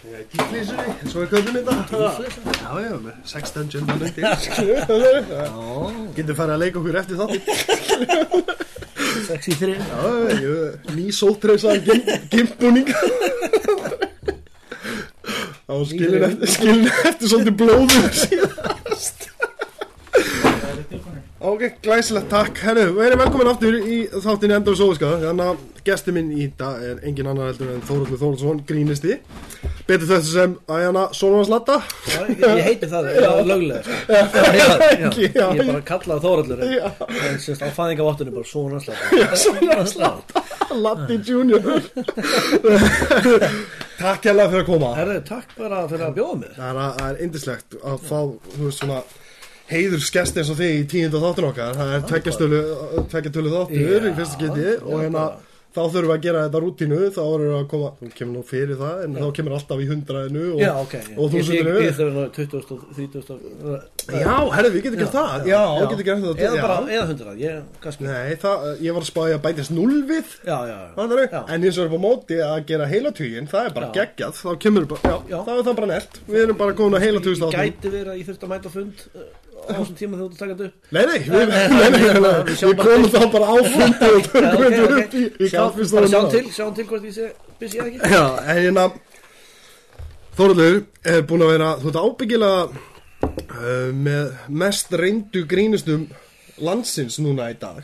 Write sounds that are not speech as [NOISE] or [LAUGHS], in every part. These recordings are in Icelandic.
Tíflísunni, svo er köllum þetta Tíflísunni? Já, já, með þannig til Getur farið að leika okkur eftir þátti Sexy þrið Já, ég, ný sótreysaðan gimbúning skilin eftir svolítið blóður síðast Ok, glæsilegt, takk. Herru, verið velkomin aftur í þáttinni Endur og Sóðuska Þannig að gesti minn í dag er engin annar heldur en Þóruldur Þóruldsson, grínisti Betur þetta sem Æjana Sólvarsladda Já, ég, heiti það, löglega já, [LAUGHS] já, Ég er bara kallað Þóraldur en, sérst á fæðingaváttunni bara Svona slata Latti Junior. [LAUGHS] Takk hérlega fyrir að koma. Herru, takk bara fyrir að bjóða mér. Það er, það er indislegt að fá, þú veist svona heiður skest eins og þig í tíundu þáttun okkar það er tveggjartölu þáttur í fyrsta geti og hérna þá þurfum við að gera þetta rútínu þá erum við að koma, þú kemur nú fyrir það en já. þá kemur alltaf í hundraðinu og, já, okay, og þúsundinu ég þurfum að 20 og 30 já, herru, við getum gert það já, við getum gert það eða bara, eða hundrað, ég, ég var að spája að bætist null við já, já, já en eins og erum á móti að gera heilatugin það er bara geggjað, þá kemur við bara já, þá er það bara nelt, við erum bara komin að heilatugist gæti verið að ég þurfti að mæta fund á þessum tíma þegar þú takast upp. Nei, nei, við, nei, nei, við komum þá bara á [LAUGHS] fundi og tökum þetta upp í, í kaffistónu Sjáum til, sjáum til hvort ég sé busy eða ekki. Já, en hérna Þorður er búin að vera þú ert ábyggilega uh, með mest reyndu grínustum landsins núna í dag.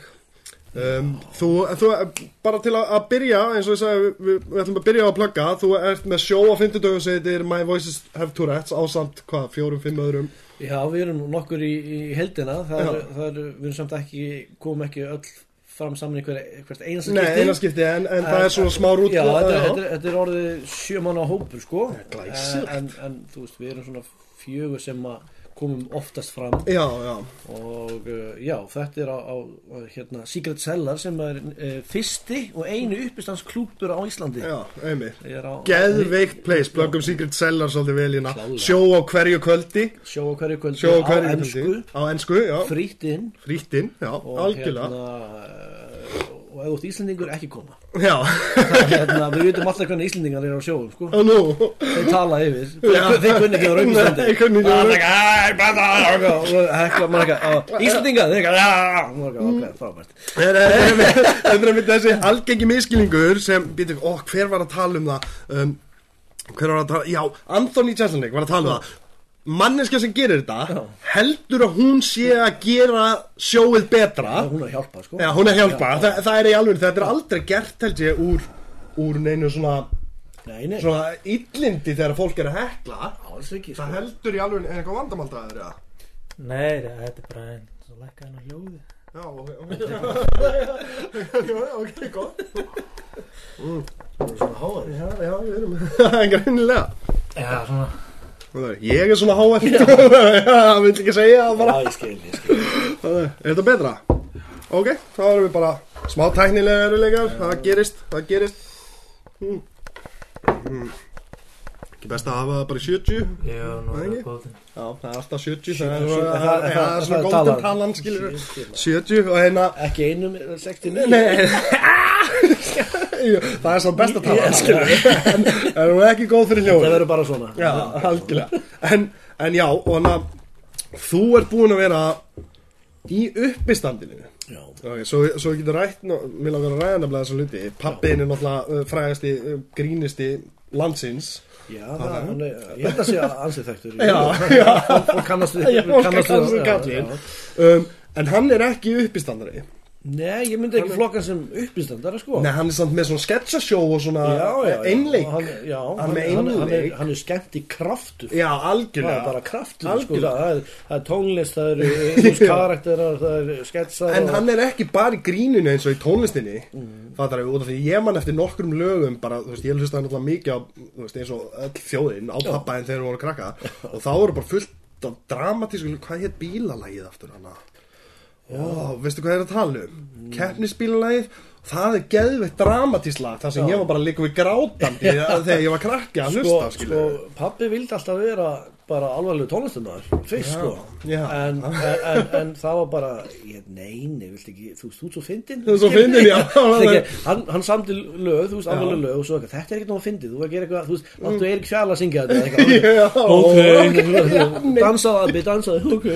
Um, þú, þú, bara til að, að byrja eins og ég sagði, við, við ætlum að byrja á að plugga. Þú ert með sjó á fymtudögum sem heitir My Voices Have Tourette's ásamt hvað, fjórum, fimm öðrum Já, við erum nokkur í, í heldina það er, það er, við erum samt ekki komum ekki öll fram saman í hver, hvert einasta skipti. Nei, einasta skipti, en, en það er svona smá rút Já, þetta, er orðið sjö manna hópur, sko. En, en þú veist, við erum svona fjögur sem að komum oftast fram. Já, já. og uh, já, þetta er á, á hérna, Secret Cellar sem er uh, fyrsti og einu uppistandsklúpur á Íslandi. Já, Geðveikt place, plöggum Secret Cellar svolítið vel hérna Sjó á hverju kvöldi. Sjó á hverju kvöldi, á, hverju á ennsku Á ennsku, já. Frýtt inn. Frýtt inn, já, og, algjörlega. hérna, og ef þú ert Íslandingur, ekki koma. Já. Hérna, Við veitum alltaf hvernig Íslandingar eru á sjóum sko. Ó nú. Þeir tala yfir. Þeir kunni ekki á á Íslandingar Þeir ekki Frábært. Þetta er þessi algengi miskilningur sem, býtum, ó, hver var að tala um það? Um, hver var að tala, já, Anthony Jeselnik var að tala um það manneska sem gerir þetta Já. heldur að hún sé að gera sjóið betra. Já, hún er að hjálpa sko. Já, hún er að hjálpa, Þa, það er í alveg þetta er aldrei gert held ég úr úr neinu svona Nei, nei. svona illindi þegar fólk er að hekla. Alls ekki það sko. heldur í alveg en eitthvað vandamáldaður ja. Nei, þetta er bara einn svo lækka hennar hljóði Já, ok, ok. Já, [LAUGHS] ok, gott. Er svona háður Já, já, við erum Það [LAUGHS] er greinilega. Já, svona Ég er svona háar [LAUGHS] Það vil ekki segja bara Já, ég skil, ég skil Er þetta betra? Ok, þá erum við bara smá tæknilega eruleikar Það gerist, það gerist hmm. Hmm. Ekki best að hafa það bara í 70 Já, nú er það góðin Já, það er alltaf 70 Það er svona, það- það það- það svona það talar. talan skilur Ég skil það. 70 og hérna Ekki einum 69 Nei. [LAUGHS] Það er svo besta tala En það er ekki góð fyrir Það hljóð verður bara svona. Já, algjörlega. En, en já, og hann að Þú ert búin að vera í uppistandinu. Já, okay, Svo, svo við getum rætt nú- Mér langar að ræða nefnilega þessa hluti. Pappin er náttúrulega uh, frægasti uh, grínisti landsins já það, hann er, ég held að að ansið þekktur Já, [LAUGHS] já. Fólk kannast við kannast við já. um, En hann er ekki uppistandari Nei, ég myndi ekki flokka sem uppistandara sko. Nei, hann er samt með svona sketsasjó og svona Já, já, já. einleik. Hann, Já, Hann hann, með hann, hann, er, hann er skemmt í kraftur. Já, Það algjörlega er bara kraftur sko, Algjörlega. það, er, það er tónlist, það eru þú [LAUGHS] karakterar, það er sketsar En og- hann er ekki bara í grínunu eins og í tónlistinni Mm. Það er út af því ég man eftir nokkrum lögum bara, þú veist, ég hlustaði náttúrulega mikið á þú veist, eins og öll þjóðin á pappa en þegar vorum að krakka og þá voru bara fullt af dramatísku, hvað hétt bílalagið aftur hana? Ó, veistu hvað er að tala um? Keppnisbílalagið það er geðveitt dramatískt lag þar sem ég var bara líka við grátandi [LAUGHS] þegar ég var krakki að sko, hlusta sko, skilur pappi vildi alltaf vera bara alvarlegu tónlistamæður fyrst Já, sko. já. en, en, en, það var bara ég, neini, viltu ekki, þú veist, þú ert svo fyndin Þú ert svo fyndin, já. [LAUGHS] ekki, [LAUGHS] hann, hann samti lög, þú veist, alvarlegu lög og svo eitthvað, þetta er nóg að fyndið, þú verður að gera eitthvað þú veist, láttu Eirik Fjall að syngja þetta [LAUGHS] ok, dansaði abbi, dansaði, ok.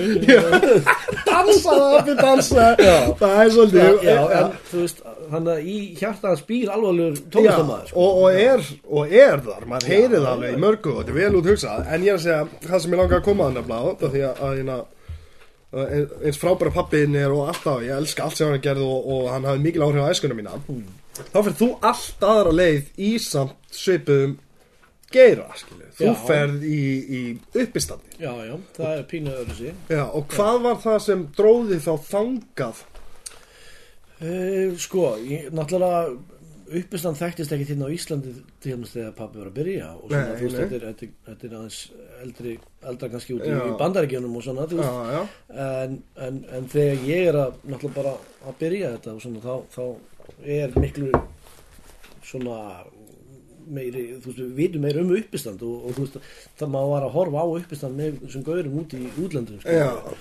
Dansaði að við dansa Já. það er svolítið já, en þú veist, hann að í hjarta hans býr alvarlegur tónlistamæður sko. og, og, er, og er þar, maður heyrir það alveg í mörgu og þetta er vel út hugsað en ég er að segja, það sem ég langar að koma að nefna á því að, að hérna, uh, eins frábæra pappin er og alltaf ég elska allt sem hann gerði og, og hann hafi mikil áhrif á æskunum mína. Þá fyrir þú allt aðra leið í samt svipuðum geira, skilju þú Já. ferð í, í uppistandi. Já, já, það er pínu öðru já, og hvað var það sem dróði þá þangað Uh, sko, ég, náttúrulega uppistand þekktist ekki hérna á Íslandi til þess þegar pappi var að byrja og svona, Nei, þú veist, þetta er, aðeins eldri, eldra kannski út í, í bandaríkjunum og svona, þú veist, já, en, en, en þegar ég er að náttúrulega bara að byrja þetta og svona, þá, þá er miklu svona meiri, þú veist, við vitum meira um uppistand og, og þú veist, það maður var að horfa á uppistand með þessum gaurum út í útlöndum sko.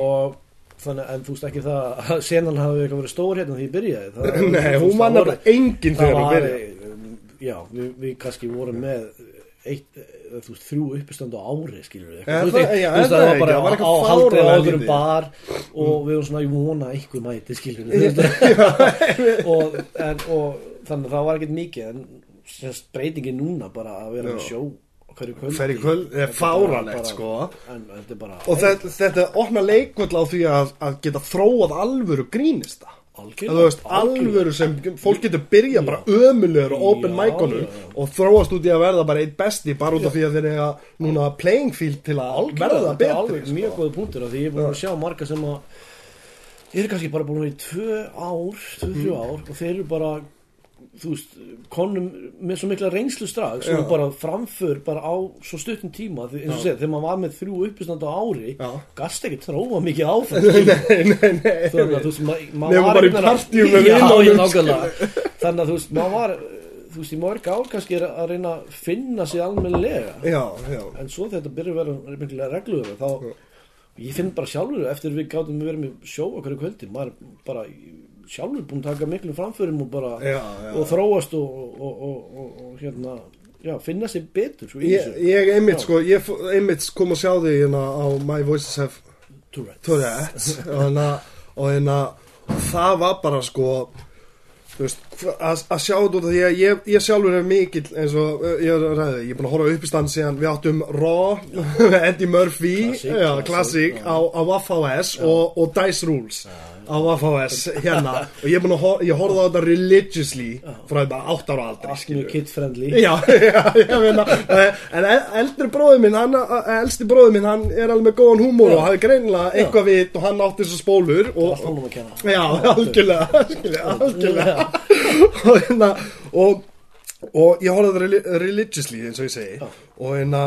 og þannig, en þú veist ekki það að senan hafi eitthvað verið stór hérna því ég byrjaði. Það, [LAUGHS] Nei, hún var nefnilega engin það þegar hún byrjaði. um, já, við, við kannski vorum með eitt, eh, þú veist, þrjú uppistand á ári skilur við, Ja, þú veist, það- var bara á, eitthvað á öðrum bar og við vorum svona, ég vona einhver mæti skilur við [LAUGHS] [LAUGHS] og, þannig að það var ekkert mikið en breytingin núna bara að vera með sjó hverju kvöld, er er bara- sko. en þetta bara Og þetta, þetta opna leikvöld á því að, að geta þróað alvöru grínista Algjörlega, Þú veist, alvöru sem fólk getur byrja bara ömulegur og open já. og þróast út í að verða bara eitt besti bara út af því að þeir eiga núna playing field til að Algjörlega, verða er betri alveg sko. mjög góða punktur af því ég er búin að sjá marga sem að ég er kannski bara búin að vera í tvö ár tvö, þrjú Mhm. ár og þeir eru bara þú veist, konum með svo mikla reynslu strax og bara framför bara á svo stuttum tíma því, eins og segir, þegar maður var með þrjú uppistand á ári Já. gast ekki trófa mikið nei, nei þannig að þú veist, ma maður var að- [LAUGHS] nákvæmlega. þannig að þú veist, maður var þú veist, í mörg ár kannski er að reyna að finna sig já en svo þetta byrjar að vera regluður þá ég finn bara sjálfur eftir við gátum við verið með sjó okkur í kvöldi maður bara sjálfur búin að taka miklu framförum og bara Já, já. og þróast og, og, og, og, og hérna já, finna sér betur svo í Ég, ég einmitt Já. sko, ég einmitt kom að sjá þig hérna á My Voices Have Tourette. Tourette's og hérna og hérna það var bara sko að sjá þetta út af því að ég, ég sjálfur er mikill eins og uh, ég, er ræði, ég er búin að horfa upp í stand síðan við áttum Raw, [LAUGHS] Eddie Murphy já, já. á, á Waff-HS og, og Dice Rules á Waff-HS hérna. Og ég hor, ég horfði á þetta religiously frá bara 8 ára aldrei allt mjög kid friendly Já, [LAUGHS] já, ég meina En eldri bróður minn, hann, eh, elsti bróður minn Hann er alveg með góðan húmor Já. Og hafði greinilega eitthvað vit Og hann átti þessar spólur og, að kenna. Já, [LAUGHS] algjörlega Algjörlega, [LAUGHS] Og hérna Og, og ég horfði þetta religiously eins og ég segi. Og hérna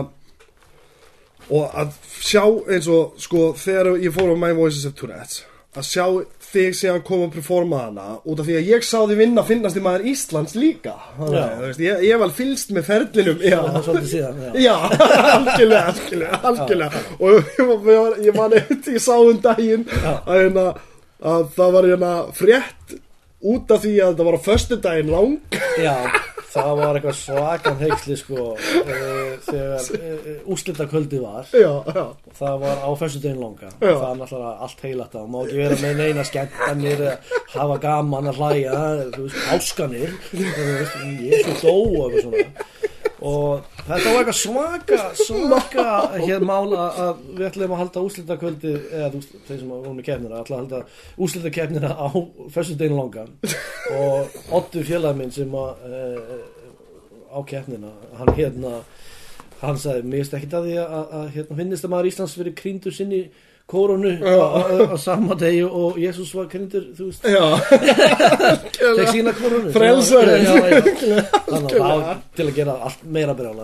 Og að sjá eins og Sko, þegar ég fór á My Voices of Tourette's Að sjá þig síðan koma að performa hana Út af því að ég sá því vinna finnast í maður Íslands líka. Þannig, veist, ég, ég var fylst með ferlinum Já, það síðan já. Já, [LAUGHS] algjörlega, algjörlega, algjörlega. Og ég, var- ég man eftir, ég sá um daginn að, hérna, að það var hérna frétt út af því að þetta var á föstudaginn lang. Já, það var eitthvað svakan heiksli sko uh, þegar uh, úslitakvöldi var. Já, já, það var á föstudegin langa. Já. það er náttúrulega allt heilat það má ekki vera með neina skemmtanir hafa gaman að hlæja áskanir ég er svo dó og og þetta var eitthvað svaka svaka hér mála að við ætlum að halda úslitakvöldi eða þú veist, þeir sem voru með kefnina ætla að halda úslitakefnina á föstudegin langa. Og Ottur félag minn sem að á kefnina hann hérna hann sagði, mér finnst ekkit að því að, að, hérna, finnist að maður Íslands verið krýndur sinni kórunu á, sama degi og Jésús var krýndur, þú veist. Tek sína kórunu það var til að gera allt meira brjála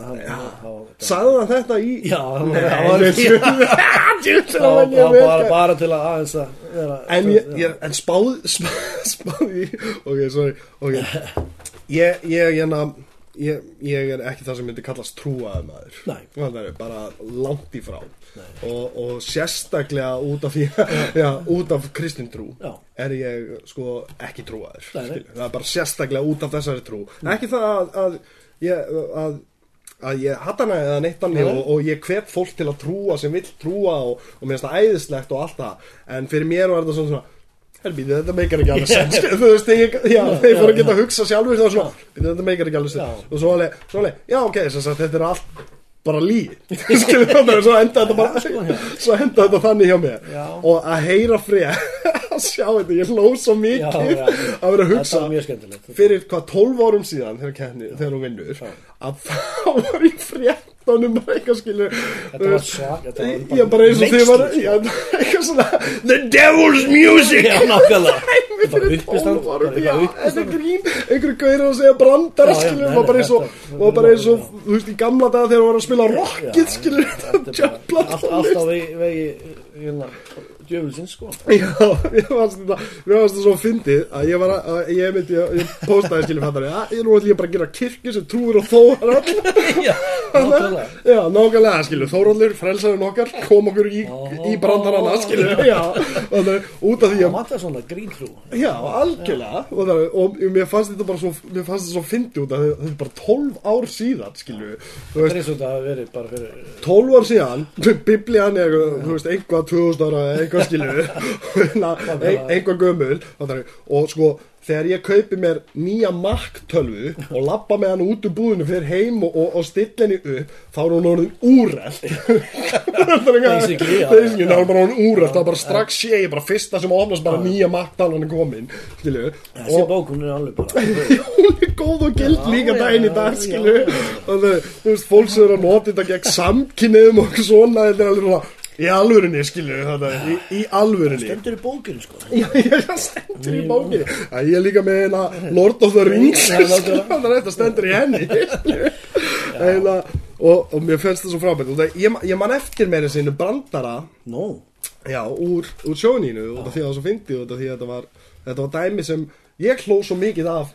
Sagði hann þetta í já, [LAUGHS] það var, það það það bara, til að aðeins að En ég, ég spáð [LAUGHS] spáð, í ok, sorry. Ok. Ég, ég, hérna ég, ég er ekki það sem myndi kallast trúaði maður Nei. bara langt í frá Nei. og, og sérstaklega út af [LAUGHS] af kristintrú Já. er ég sko ekki trúaður Nei, nei. það er bara sérstaklega út af þessari trú ekki það að, að ég að að ég hatt hana eða neitt Nei. og, og ég hvet fólk til að trúa sem vill trúa og, og mér finnst það æðislegt og allt það en fyrir mér var þetta svona svona Helbíði, þetta meikar ekki alveg [LAUGHS] sens Þú veist, ég, já, þeir fóru að geta að hugsa sjálfur þá svona, "Bíddu, þetta meikar ekki alveg sens og svo alveg, svo alveg, já ok, svo sagt, þetta er allt bara lí [LAUGHS] svo enda þetta bara sko, svo enda þetta þannig hjá mér. Já. og að heyra frið [LAUGHS] að sjá þetta, ég hló svo mikið Já, að vera að hugsa fyrir hvað 12 árum síðan þegar, hún vinnur að það var í fréttunum bara eitthvað skilur Þetta var svak Já, bara eins og þið var já, eitthvað svona The Devil's Music! Já, nákvæmlega. [LAUGHS] Þetta var uppistand 12 árum, Þetta er grín. Einhverju gauður að segja já, skilur, var bara eins og var bara eins og, þú veist, í gamla daga þegar hún var að spila rockið, skilur þetta er djöfla bara allt, allt á vegi, vegi hérna, djöfulsins sko. [LAUGHS] Já, ég fannst þetta svo fyndið að ég var að, að ég myndi að ég postaði skilur fattar að ég nú ætlum ég bara að gera kirkju sem trúir og þórar [LAUGHS] Já, nákvæmlega. Já, nákvæmlega skilur Þóróldur, frelsaðurinn okkar kom okkur í, í brandarana skilur Já, þannig að út af því að vantar svona gríntrú. Já, algjörlega. Og, það, og mér fannst þetta bara svo mér fannst þetta svo fyndið út af því að þetta er bara 12 ár síðan skilur. Þú Það er eins og þetta hafi verið bara fyrir 12 ár síðan biblían er, þú veist, einhvað 2000 ára eða eitthvað skilu [LAUGHS] einhvað gömul fattar við, og sko þegar ég kaupi mér nýja Mac-tölvu og lappa með hann út úr búðinu fyrir heim og, og, og stilla henni upp þá er hún orðin úreld [LAUGHS] Basically, þá er hún bara orðin úreld þá bara strax sé ég bara fyrsta sem opnast bara nýja Mac-tölvan er komin skilu Þessi bók hún er alveg bara [LAUGHS] hún er góð og gild líka daginn í dag skilu þú veist, fólk sem eru að nota þetta gegn samkynniðum og svona þetta er alveg svona í alvörinni skilu þetta, í, í alvörinni Stendur í bókinu sko. [LAUGHS] Já, já, það stendur í bókinni. Já, Ég er líka með hérna Lord of the Rings. Já, nákvæmlega. [LAUGHS] Þannig að þetta stendur í henni. Eina, og, og mér finnst það svo frábært. Það, ég, ég man eftir meira sinni brandara. Nó Já, úr, úr af því að það var svo fyndið því að þetta var, þetta var dæmi sem ég hló svo mikið af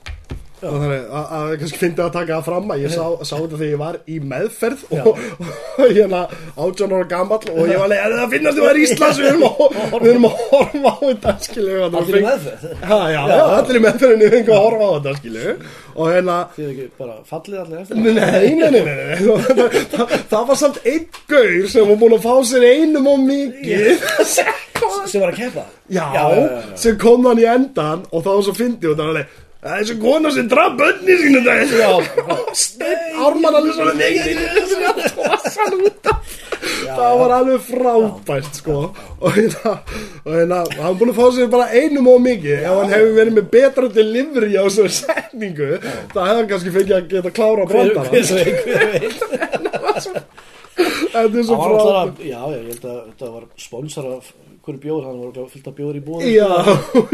að, að kannski fyndi að taka það fram að ég sá, sá þetta þegar ég var í meðferð og, og hérna 18 ára gamall og ég var leið að það finnast þú er Íslands? Við erum að, við erum að horfa á þetta skilu Allir í meðferð? Ha, já, já, allir í meðferðinni við fengum að horfa á þetta skilu og hérna Þið ekki bara fallið allir eftir? Nei, nei, nei, nei, nei. [LAUGHS] Það, það, það var samt einn gaur sem var búin að fá sér einum og mikið. Sem var að keppa? Já, já, já, já. sem kom hann í endan og það var svo fyndið og það var alveg Það er þessi kona sem draf bönni sínu dag Já. Steinn. Ármann alveg svona af. Það var alveg frábært sko. Og hérna hérna Hann var búin að fá sér bara einum og mikið. Ef hann hefur verið með betra delivery á þessu setningu Það hefði hann kannski fengið að geta klára [LAUGHS] Þetta er svo Það var alltaf að, já, ég held að þetta var sponsor af hverju bjóður, hann? Var örugglega fullt af bjóður í búinu Já,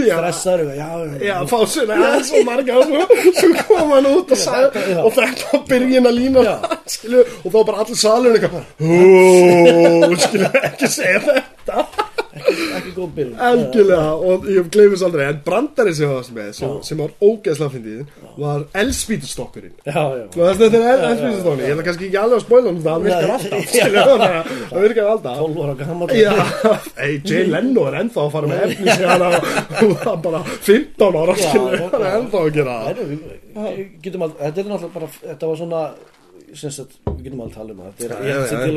já. Stressaður, já, Já, fá sér aðeins svo marga svo, kom hann út og sagði og þetta byrjun að lína og þá bara allir salun ekki segja þetta ekki, ekki góð byrjun Algjörlega, og ég gleifis aldrei en brandari sem var með, sem, sem var ógeðslega fyndið var elspítustokkurinn þetta er elspítustokkurinn ég ætla kannski ekki alveg að spoila um [LAUGHS] það, virkar alltaf. Að það virkar alltaf. 12 ára gammal Jay Leno er ennþá að fara með efni sem hann [LAUGHS] bara 15 ára já, hann er ennþá að gera það. Þetta er náttúrulega bara, þetta var svona sagt, við getum alveg tala um það. Þetta er eitt sem til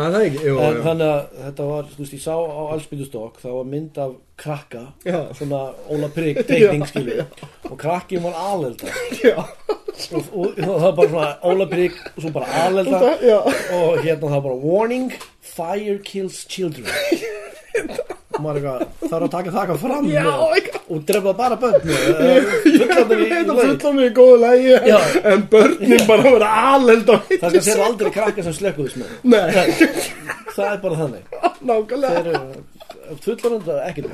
á það jú, En þannig að þetta var, veist, ég sá á Allspýtustokk, það var mynd af krakka, Já. svona Óla Prygg [LAUGHS] teikning, Já, skilju, og krakki var alelda. [LAUGHS] Og, og það var bara svona Óla Prygg og svo bara alelda. Það, og hérna það var bara warning, fire kills children. [LAUGHS] Og maður eitthvað, það er að taka þakka fram Já, eitthvað. Og drefa bara börn. [LAUGHS] Fullorðin fullan í góðu lægi. En börnin bara vera á það skal sér aldrei krakka sem með. Nei, það er bara þannig. [LAUGHS] Nákvæmlega. Þeir eru fullorðin það er ekkert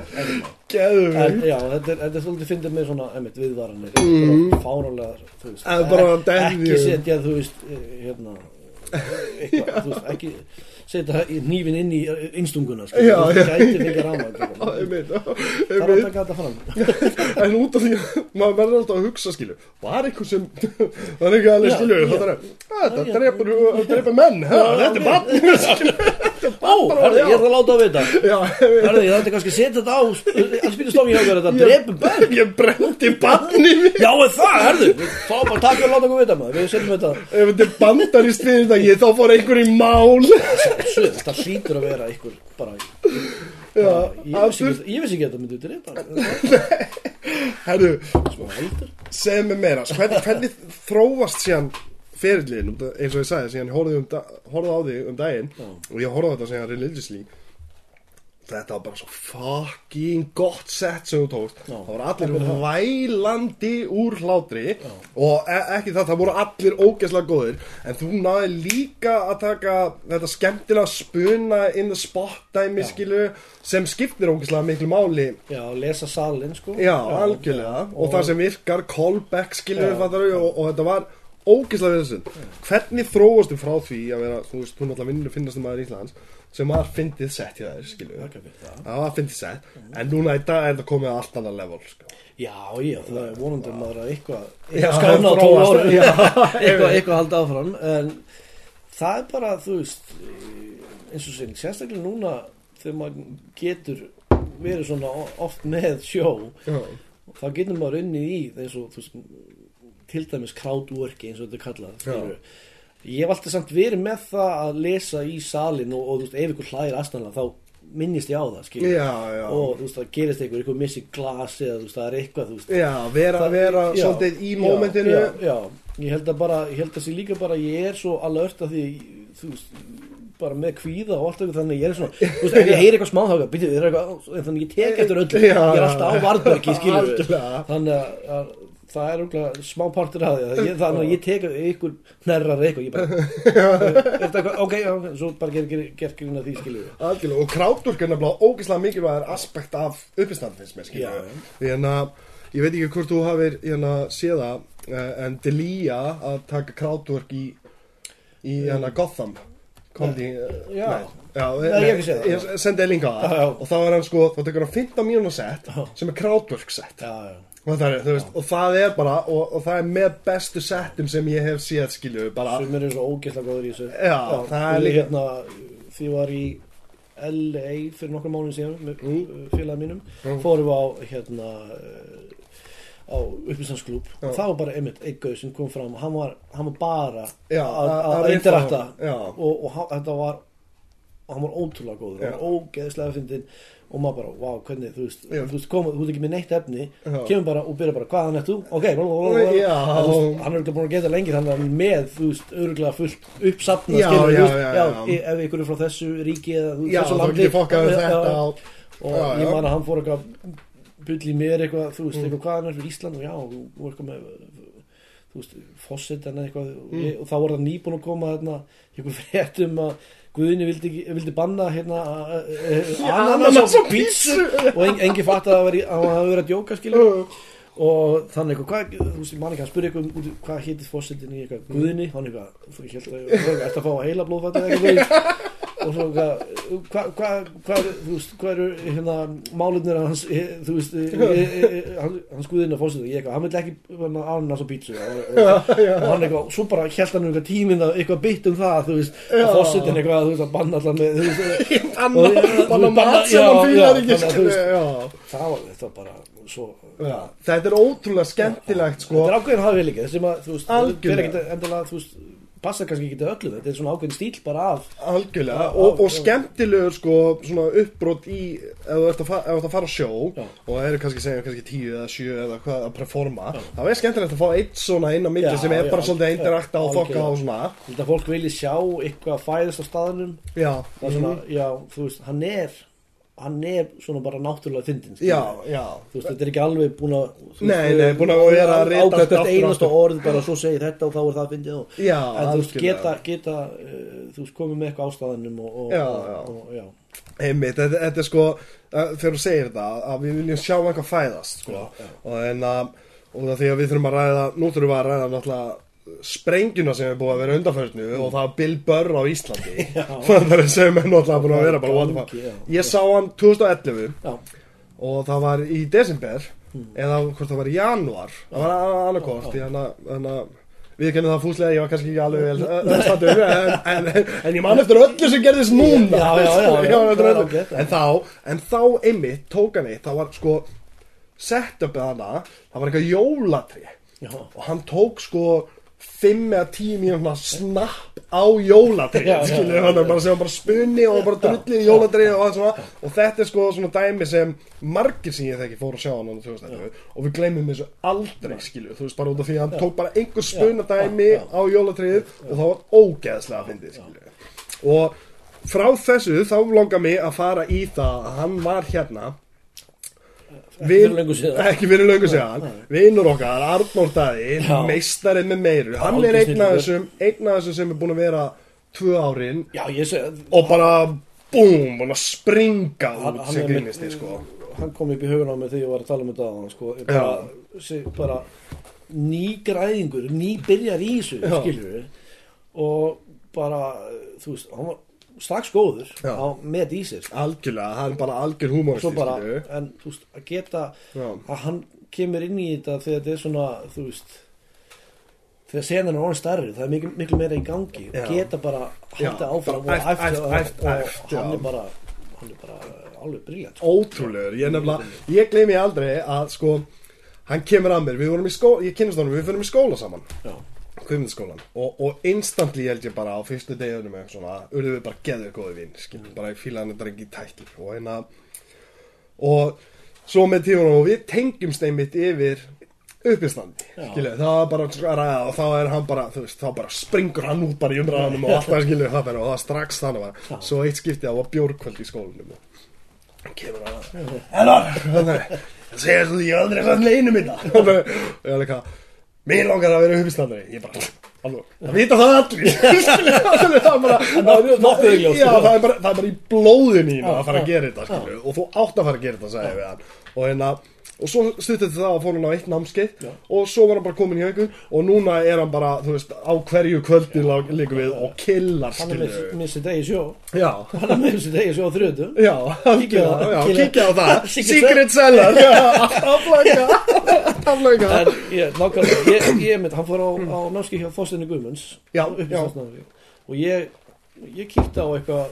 þetta er, svolítið fyndið með svona einmitt, viðvaranir. Mm. deðja. ekki setja, þú veist, eh, hérna eitthvað, þú veist, ekki setja nýfin inn í innstunguna sko, Já, já. [LAUGHS] Já, rama einmitt, það er taka þetta fram. [LAUGHS] En út af því að maður verður alltaf að hugsa skilu Var einhver sem Það er ekki alveg Já, já. Það er Þetta drepur, drepur menn. Þetta er skilu [LAUGHS] Ó, herði, ég ætla að láta að vita. Já, Herði, ég ætla kannski að setja þetta á alls býta stofni hjá mér, þetta drepum bæn ég brendi barni mér Já, er það, herðu, fá bara takk og láta okkur vita maður, við setjum þetta. Ef þetta er við þetta ég Þá fór einhver í mál Svöld, það hlýtur að vera einhver bara, Já, bara ég, vissi aftur ekki, ég vissi ekki að þetta myndi drepa Herru, Smá eldur segð mér meira. Hvernig, hvernig þróast síðan ferillin um, eins og ég sagði, síðan ég horfði, um, horfði á þig um daginn Já. og ég horfði á þetta síðan religiously þetta var bara svo fucking gott sett sem þú tókst. Já. það voru allir vælandi úr hlátri og e ekki það, það voru allir ógeðslega góðir. En þú náði líka að taka þetta skemmtilega spuna in the spot dæmi Já. skilu sem skiptir ógeðslega miklu máli. Já, lesa salin sko. Já, algjörlega. og, og- það sem virkar, callback skilur Já, við og, og þetta var ógeðslega við þessu hvernig þróastu frá því að vera, þú veist, þú náttúrulega vinnur finnast maður Íslands sem var fyndið sett við Þakka fyrir það. það var fyndið sett, en núna í dag er þetta komið að allt annað level, sko Já, já, það er vonandi maður að eitthvað skána á ára já. [LAUGHS] [LAUGHS] eitthvað, halda áfram en það er bara, þú veist eins og segni, sérstaklega núna þegar maður getur verið svona oft með sjó Já, þá getur maður unnið í veist, til dæmis crowdworki eins og þetta kallað. Ég hef alltaf samt verið með það að lesa í salin og, og þú veist, ef ykkur hlæðir aðstæðanlega þá minnist ég á það skilurðu. já, já. og þú veist, það gerist eitthvað, eitthvað missi glas eða þú veist, það er eitthvað, þú veist. Já vera, Það- vera já, svolítið í já, mómentinu. já, já, ég held að bara ég held að sé líka bara, ég er svo alert að því, þú veist bara með kvíða og allt eitthvað þannig ég er svona, þú veist, ef ég [LAUGHS] heyri eitthvað smáþáka býtið, það er eitthvað, þannig ég tek eftir öllu. [LAUGHS] Já, ég er alltaf á varðbergi, skilur Algjörlega. þannig að það er úrlega smá partur því að ég, þannig að ég tek ykkur nærrar eitthvað, ég bara [LAUGHS] eitthvað, ok, já, svo bara ger, ger, að því, skilur Algjörlega, og krátturk er nefnilega ógeðslega mikilvægur aspekt af uppistand finnst mér, skilur Já, við. Því en að, ég veit ekki hvort þú hafir hérna séð það, eh, en Delia að taka krátturk í, í hérna Gotham, komedi, Já. Já, Nei, ég hef ekki séð það. Ég sendi linka á það, og þá er hann sko, þá tekur hann 15 mínúna sett Já. sem er krátturk sett. já, já Og það, er, veist, og það er bara, og, og það er með bestu settum sem ég hef séð, skilju, bara, sem eru svo ógeðslega góður í þessu Já, það er líka- hérna, því var í LA fyrir nokkrum mánuðin síðan með mm. félagum mínum Mm. fórum við á hérna á upplýsansklúb Já. og það var bara einmitt einn gauð sem kom fram hann var, hann var bara Já, að- að- að að interakta já. og, og hann, þetta var hann var ótrúlega góður, hann Já. var ógeðslega fyndin og maður bara, wow, hvernig, þú veist Já. þú veist, koma, þú ert ekki með neitt efni Já. kemur bara og byrja bara, hvaðan ert þú? ok. Já. Veist, hann er ekki búin að geta lengi hann er með, þú veist, örgulega fullt uppsafna, Já, skilur, þú veist, já. ef ykkur er frá þessu ríki eða þú, já, þessu landi og Já, ég man að hann fór eitthvað bull í mér eitthvað, þú Mm. veist, eitthvað hvaðan er fyrir Ísland og já, þú þú eitthvað þú veist, fossit en eitthvað og, Mm. og þá var það nýbúin að koma eitthvað fréttum að Guðinni vildi, vildi banna hérna ananas á pítsu og en, engi fatt að það að hafi verið að djóka skilur og þannig eitthvað, hvað, þú veist, ég man ekki að spyrja eitthvað um hvað hétið fósitin í eitthvað Guðinni, hann eitthvað, þú veist, ég held að ég ætti að fá heila blóðfætti eitthvað. Og svo eitthvað, hvað hva, hva, hvað eru hérna málunir hans, eh, þú veist eh, eh, eh, hans Guðinni fósitin, ég eitthvað, hann vil ekki hérna, ananas á pítsu og, hann eitthvað, svo bara held hann um eitthvað tíminn að eitthvað bytt um það, þú veist, að fósitin eitthvað, þú veist, að banna allan með, þú veist, [LAUGHS] Anna, Og- já, banna mat sem hann fílar já, ekki að það var þetta bara svo þetta er ótrúlega skemmtilegt sko. Þetta er ákveðin hafi líka þessum að þú veist, Passa kannski ekki til öllu þetta er svona ákveðin stíl bara af algjörlega Já, og, já, og já. skemmtilegur sko, svona uppbrot í ef þú ert að, fa ef að fara á sjó Já. og það eru kannski segja kannski tíu eða sjö eða hvað að performa það er skemmtilegt að fá eitt svona inn á milli Já, sem er já, bara svolítið já, interakta og algjörlega. og svona þetta fólk vilji sjá eitthvað fæðist á staðnum já, það er svona, já, þú veist, hann er hann er svona bara náttúrulega fyndin já, já þú veist, þetta er ekki alveg búin að þú Nei, nei, búin að vera að hvert og einasta orð bara svo segir þetta og þá er það fyndið og Já, en þú veist, geta, geta uh, þú veist, komið með eitthvað á staðanum og, og, Já, já. og, já. Einmitt, þetta, þetta er sko uh, þegar þú segir þetta að við viljum sjá eitthvað fæðast sko. Já, já. og en að og það því að við þurfum að ræða nú þurfum við að ræða náttúrulega sprengjuna sem er búið að vera undanförnu og það er Bill Burr á Íslandi. [LAUGHS] Það [LAUGHS] er sem er náttúrulega búin að vera bara. Gangi, já. ég sá hann 2011 Já, og það var í desember eða hvort það var í janúar. Það var annarkort við kennum það fúslega, ég var kannski ekki alveg vel [LAUGHS] stattur, en, en, en, en ég man eftir öllu sem gerðist núna. Já, já. en þá, en þá einmitt tók hann eitt, það var sko setupið hana, það var eitthvað jólatri já, og hann tók sko 5 eða 10 mínúna snapp á skilur já, hann bara sem bara spunni og bara drullið í jólatri og allt svona. Og þetta er sko svona dæmi sem margir sem ég þekki fóru að sjá hann á 2011 og við gleymum þessu aldrei skilur þú veist bara út af því að hann tók bara einhver spunna dæmi á jólatrið og það var ógeðslega að fyndið skilur og frá þessu þá langar mig að fara í það að hann var hérna. Ekki fyrir löngu síðan. Vinnur okkar, Arnór Daði Já. meistarinn með meiru. Hann er einn af þessum einn af þessum sem er búin að vera tvö árin og bara búm, að springa út sem grínisti sko. hann kom upp í hugun á mig þegar ég var að tala um þetta sko, bara, sé, bara ný græðingur, ný byrjar í þessu skilur við og bara, þú veist, hann var strax góður Já. á, með í sér sko. algjörlega, hann er bara algjör skilju. en þú veist, að geta Já. að hann kemur inn í þetta þegar þetta er svona, þú veist þegar senan er orðin stærri það er miklu, miklu meira í gangi og geta bara haldið áfram og æft, og, hann er bara hann er bara alveg briljant sko. ótrúlegur, ég nefnilega ég gleymi aldrei að sko hann kemur að mér, við vorum í skóla ég kynast honum, við fyrir í skóla saman já, Kvimdaskólan og, og instantly held ég bara á fyrstu deginum eitthvað svona, urðum við bara geður góði vinn, skilur, bara ég fíla hann þetta ekki tættur og hérna og svo með tíunum og við tengjumst einmitt yfir uppistandi, Já. skilur, það var bara að ræða og þá er hann bara, þú veist, þá bara springur hann út bara í umræðanum og alltaf skilur það og það strax þannig var, svo eitt skipti það var bjórkvöld í skólanum. Og hann kemur að Hennar, það segir þú því ég hef aldrei sann leinu minna og [LAUGHS] ég er líka mér langar að vera uppistandari ég bara, alveg, það vita það allir. [LAUGHS] Það er bara sko. það er bara, er bara í blóðinu í að fara að gera þetta og þú átt að fara að gera þetta og hérna og svo stuttið það að fór hann á eitt námskeið Já. og svo var hann bara komin í ykkur og núna er hann bara, þú veist, á hverju kvöldi líka við og killar hann er með, með sér degi sjó. Já, hann er með sér degi sjó á þrjötu Já, Kíkja á það. já, Kíkja- kíkja á það. Secret Cellar. [LAUGHS] [LAUGHS] En ég, mynd, hann fór á, á námski hjá Þorsteinu Guðmunds og ég ég kíkti á eitthvað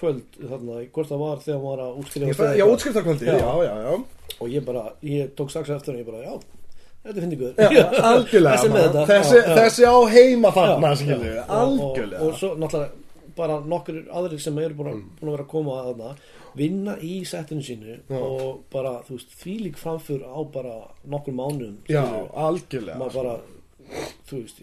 kvöld þarna, hvort það var þegar hann var að útskrifa Já, útskriftarkvöldi, Já. já, já, já og ég bara, ég tók strax eftir og ég bara, já, þetta finnir guður [LAUGHS] Já, algjörlega þessi með maður. þetta Þessi, Já, já. þessi á heima þarna, skilju já. Og- og, Algjörlega svo náttúrulega bara nokkur aðrir sem eru búin, mm. búin að vera að koma að þarna vinna í settinu sínu og bara, þú veist, þvílík framför á bara nokkur mánuðum Já, algjörlega maður bara, þú veist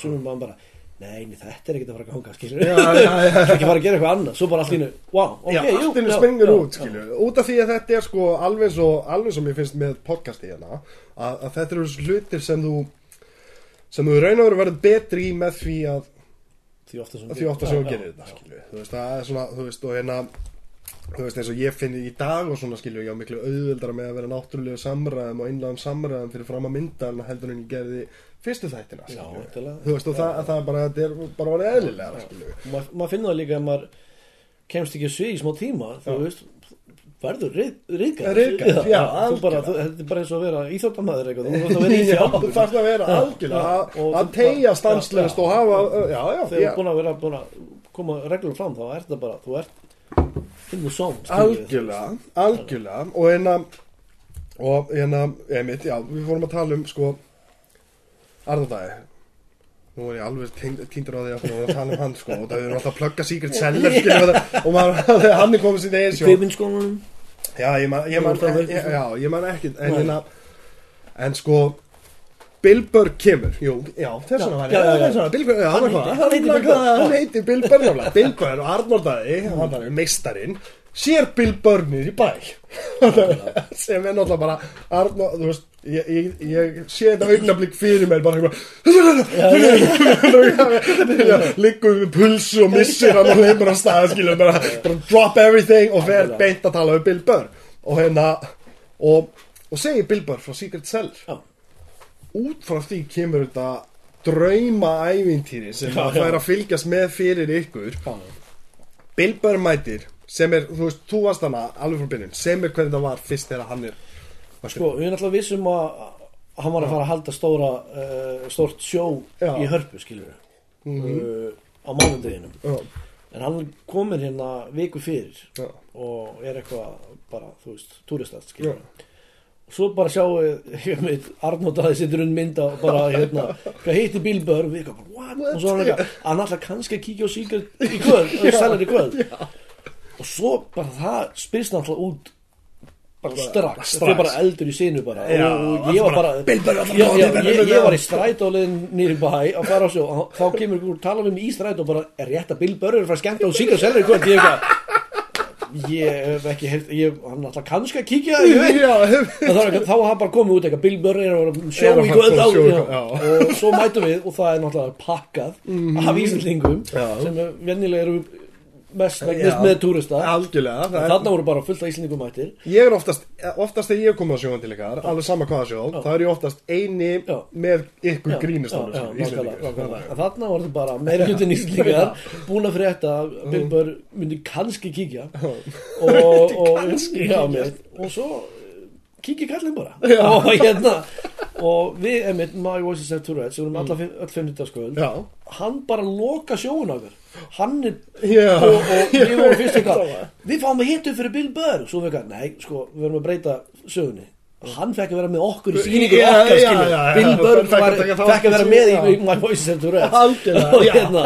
sumum maður bara Nei, nei, þetta er ekkert að fara að ganga, skilur. Ekki fara að gera eitthvað annað Svo bara allt í hennu, wow, ok, Já, jú allt innu já, springur já, út, Út af því að þetta er sko alveg svo Alveg sem ég finnst með podcasti hérna að, að þetta eru þessu hlutir sem þú sem þú raun og veru verður betri í með því að Því ofta sem þú gerir þetta já. skilju. þú veist, það er svona, þú veist, og hérna þú veist, eins og ég finn í dag og svona skilju, ég á miklu auðveldara með að vera náttúrulega samræðum og innlæðum samræðum fyrir fram að mynda en heldur en ég gerði fyrstu þættina, Já, þú veist, og það, það er bara, er bara orðið eðlilega, Og maður mað finnur það líka að maður kemst ekki að svið í smá tíma þú veist, verður þú, þetta er bara eins og að vera íþjóttamæður þú [LAUGHS] veist að vera í Já, þú þarfst að vera algjörlega. Að- tegja já, og hafa, þegar þú er búin að vera að koma reglum fram þá er þetta bara, þú ert skilur við, algjörlega, og hérna og hérna, já, við fórum að tala um sko Arnaldæði nú er ég alveg týndur á því að fórum að tala um hann sko og það er alltaf að plugga Secret Cellar það. Og maður, [LAUGHS] hann er komið sín eigin sjó Kvikmyndsskólanum já, ég man, ég man, ég, já, ég man ekki en Nei. hérna, en sko Bill Burr kemur, jú, já, þess vegna var Já, já, já. hann, heitir- hann heitir. Bill Burr. og Arnór Dæði, hann er meistarinn, sér Bill Burr niður í bæ, [LAUGHS] sem er náttúrulega bara, Arnór, þú veist, ég, ég, ég sé þetta augnablík fyrir mér, bara eitthvað, [LAUGHS] liggum við puls og missir hann og leimur á stað, skilur, bara, bara drop everything og fer beint að tala um Bill Burr, og hérna, og, og segir Bill Burr frá Secret Cellar. Já, út frá því kemur þetta drauma ævintýri sem Já, að já. fær að fylgjast með fyrir ykkur. Bill Burr mætir sem er, þú veist, þú varst hana alveg frá byrjun sem er hvernig það var fyrst þegar hann er sko, við erum alltaf vissum að hann var að fara að halda stóra uh, stórt sjó Já. í hörpu skilur uh, á mánudeginum. Já, en hann komir hérna viku fyrir já, og er eitthvað bara, þú veist, túristast skilur og svo bara sjáum við [LAUGHS] ég veit, Arnótt að þið sittur unn mynda og bara hérna, hvað heitir Bill Burr og við eitthvað, bara, what? og svo hann eitthvað hann ætla kannski að kíkja á síkar í kvöld [LAUGHS] og sælar í kvöld. Og svo bara það spyrst náttúrulega út bara strax, strax. það er bara eldur í sinu bara Já, og, og ég var bara Bill Burr allar ég, ég, var í strætóliðin nýri bæ að fara á sjó og þá kemur ykkur tala við mig í strætó og bara er rétt að Bill Burr er að fara að skemmta og sælar í kvöld ég hef ekki heyrt, ég, hann ætla kannski að kíkja já, þá, hann bara komið út eitthvað Bill Burr er að sjó í kvöld á, já. já. og svo mætum við og það er náttúrulega pakkað af Íslandingum Já. sem venjulega eru mest Já. megnist með túrista. Algjörlega það þarna voru bara fullt af Íslandingum mættir. Ég er oftast, oftast þegar ég kom á sjóðan til ykkar alveg sama hvaða sjó, þá er ég oftast eini Já. með ykkur Já, já, já. En þarna var þetta bara meira hlutin Íslandingar [LAUGHS] búin að frétta að Bill Burr myndi kannski kíkja. Og, [LAUGHS] og, já, með, og svo kíkja kallinn bara. Og hérna og við, emitt, My Voices Have Tourette's við vorum alla fimm- öll 50 skvöld Já, hann bara loka sjóun á okkur. Hann er Já. og, og [LAUGHS] við vorum fyrst eitthvað við fáum að hitta upp fyrir Bill Burr. Svo við eitthvað, nei, sko, við verum að breyta sögunni. Hann fekk að vera með okkur í sýningu Já, okkar, já, já. Bill Burr Fekk að í vera með í, í My Voices Have Tourette's algjörlega, og hérna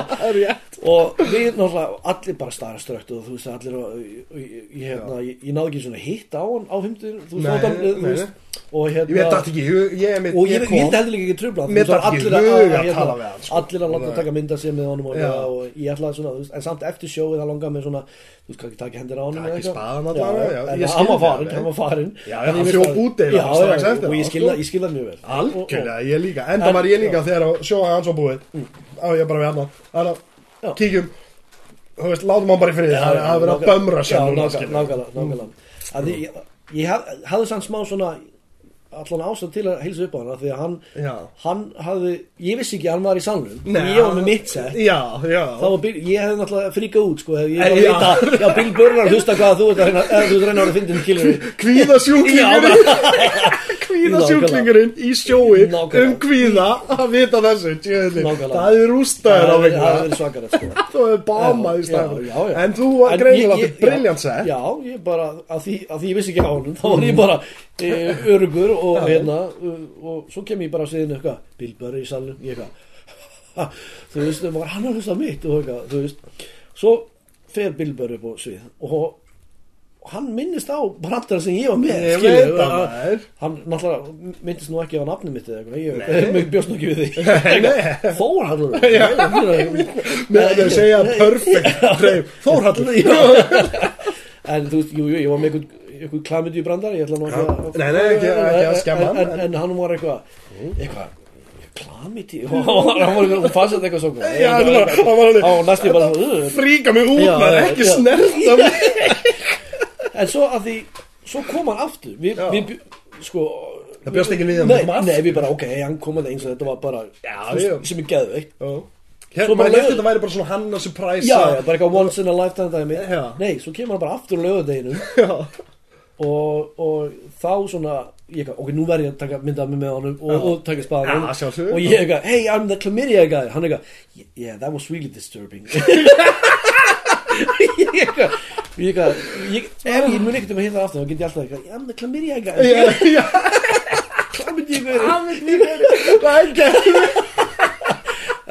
og við náttúrulega allir bara stara strökt og þú veist allir og, ég, ég, hérna, ég, ég náði ekki svona hitt á hann á fymtur þú veist, Nei, þú veist. Og Ég hérna ekki, ég, ég, ég, og ég, vildi heldur ekki trubla Mér datt ekki hug að tala við hann, sko. allir að láta Nei. taka mynda sér með honum og, og ég ætlaði svona, veist, en samt eftir sjóið það langaði með svona, þú veist, kannski taka hendur á honum eða í spaðann allavega, hann var skil farin, það, hann var farin Já, En já, hann að- út eftir og ég skil sko. mjög vel. Algjörlega, ég líka En það var ég líka þegar sjóða Já. kíkjum veist, látum hann bara í friði. Það að vera að bömra Já, núna, nákvæmlega, ég, ég haf, hafði sann smá svona allan ástæð til að heilsa upp á hana því að hann, Já. hann hafði ég vissi ekki að hann var í salnum ég var með mitt sett Já, já. Þá var Bill, ég hefði náttúrulega fríkað út sko, ég var að já. vita, já, Bill Burr var að hlusta hvað þú ert að reyna, að vera fyndin kilur Kvíða sjúklingurinn Já, Kvíða sjúklingurinn í sjói Nákvæmlega. Um kvíða að vita þessu djöðli. Nákvæmlega. Það er rústaður á það vegna hefði verið svakarett sko [LAUGHS] Þú hefur bámað í Já, já, já. En þú var En ég- átti ég- briljant sett Já, ég bara, að því, að því ég vissi ekki á honum [LAUGHS] þá var ég bara e, örugur og hérna uh, og svo kem ég bara að segja eitthvað Bill Burr í salnum, ég eitthvað ha, þú veist, maður, hann har hlustað mitt og eitthvað, þú veist svo fer Bill Burr upp á svið og hann minnist á brandara sem ég var með Ég skilur, veit að- maður. hann náttúrulega myndist nú ekki á nafni mitt eða eitthvað, ég, [LAUGHS] ég bjóst nú ekki við því. [LAUGHS] Þórhallur. [LAUGHS] Með að þau segja perfect Þórhallur. En þú veist, jú, jú, ég var með einhvern, einhvern klamyndi í brandar, ég ætla nú ekki að... Nei, nei, ekki- ekki að skemma En, en, en hann var eitthvað, eitthvað, klamyndi, hann var eitthvað, fannst þetta eitthvað svo. Já, hann var- næstu bara, Fríka mig út maður, ekki snerta mig en svo að því, svo kom hann aftur, við, Já. við, sko... Það bjóst ekki við að Nei, koma aftur. nei, við bara, ok, hann kom að eins og þetta var bara, Já, já. sem er geðveikt. Svo Hérna, bara maður lög- hefði þetta væri bara svona hann að surprise Já, já, bara eitthvað once in a lifetime dæmi. Já. Nei, svo kemur hann bara aftur á lögadeginum. [LAUGHS] Já. og, og þá svona ég eitthvað, ok, nú verð ég að taka mynda mig með honum og, og taka spaðan Já, sjálfsögðu. og ég eitthvað, hey, I'm the chlamydia guy hann eitthvað, yeah, that was really disturbing [LAUGHS] [LAUGHS] ég eitthvað ég eitthvað, ég, [LAUGHS] ef ég mun ekkert um að hitta það aftur þá get ég alltaf eitthvað, I'm the chlamydia guy Já, já, chlamydia guy það er ekki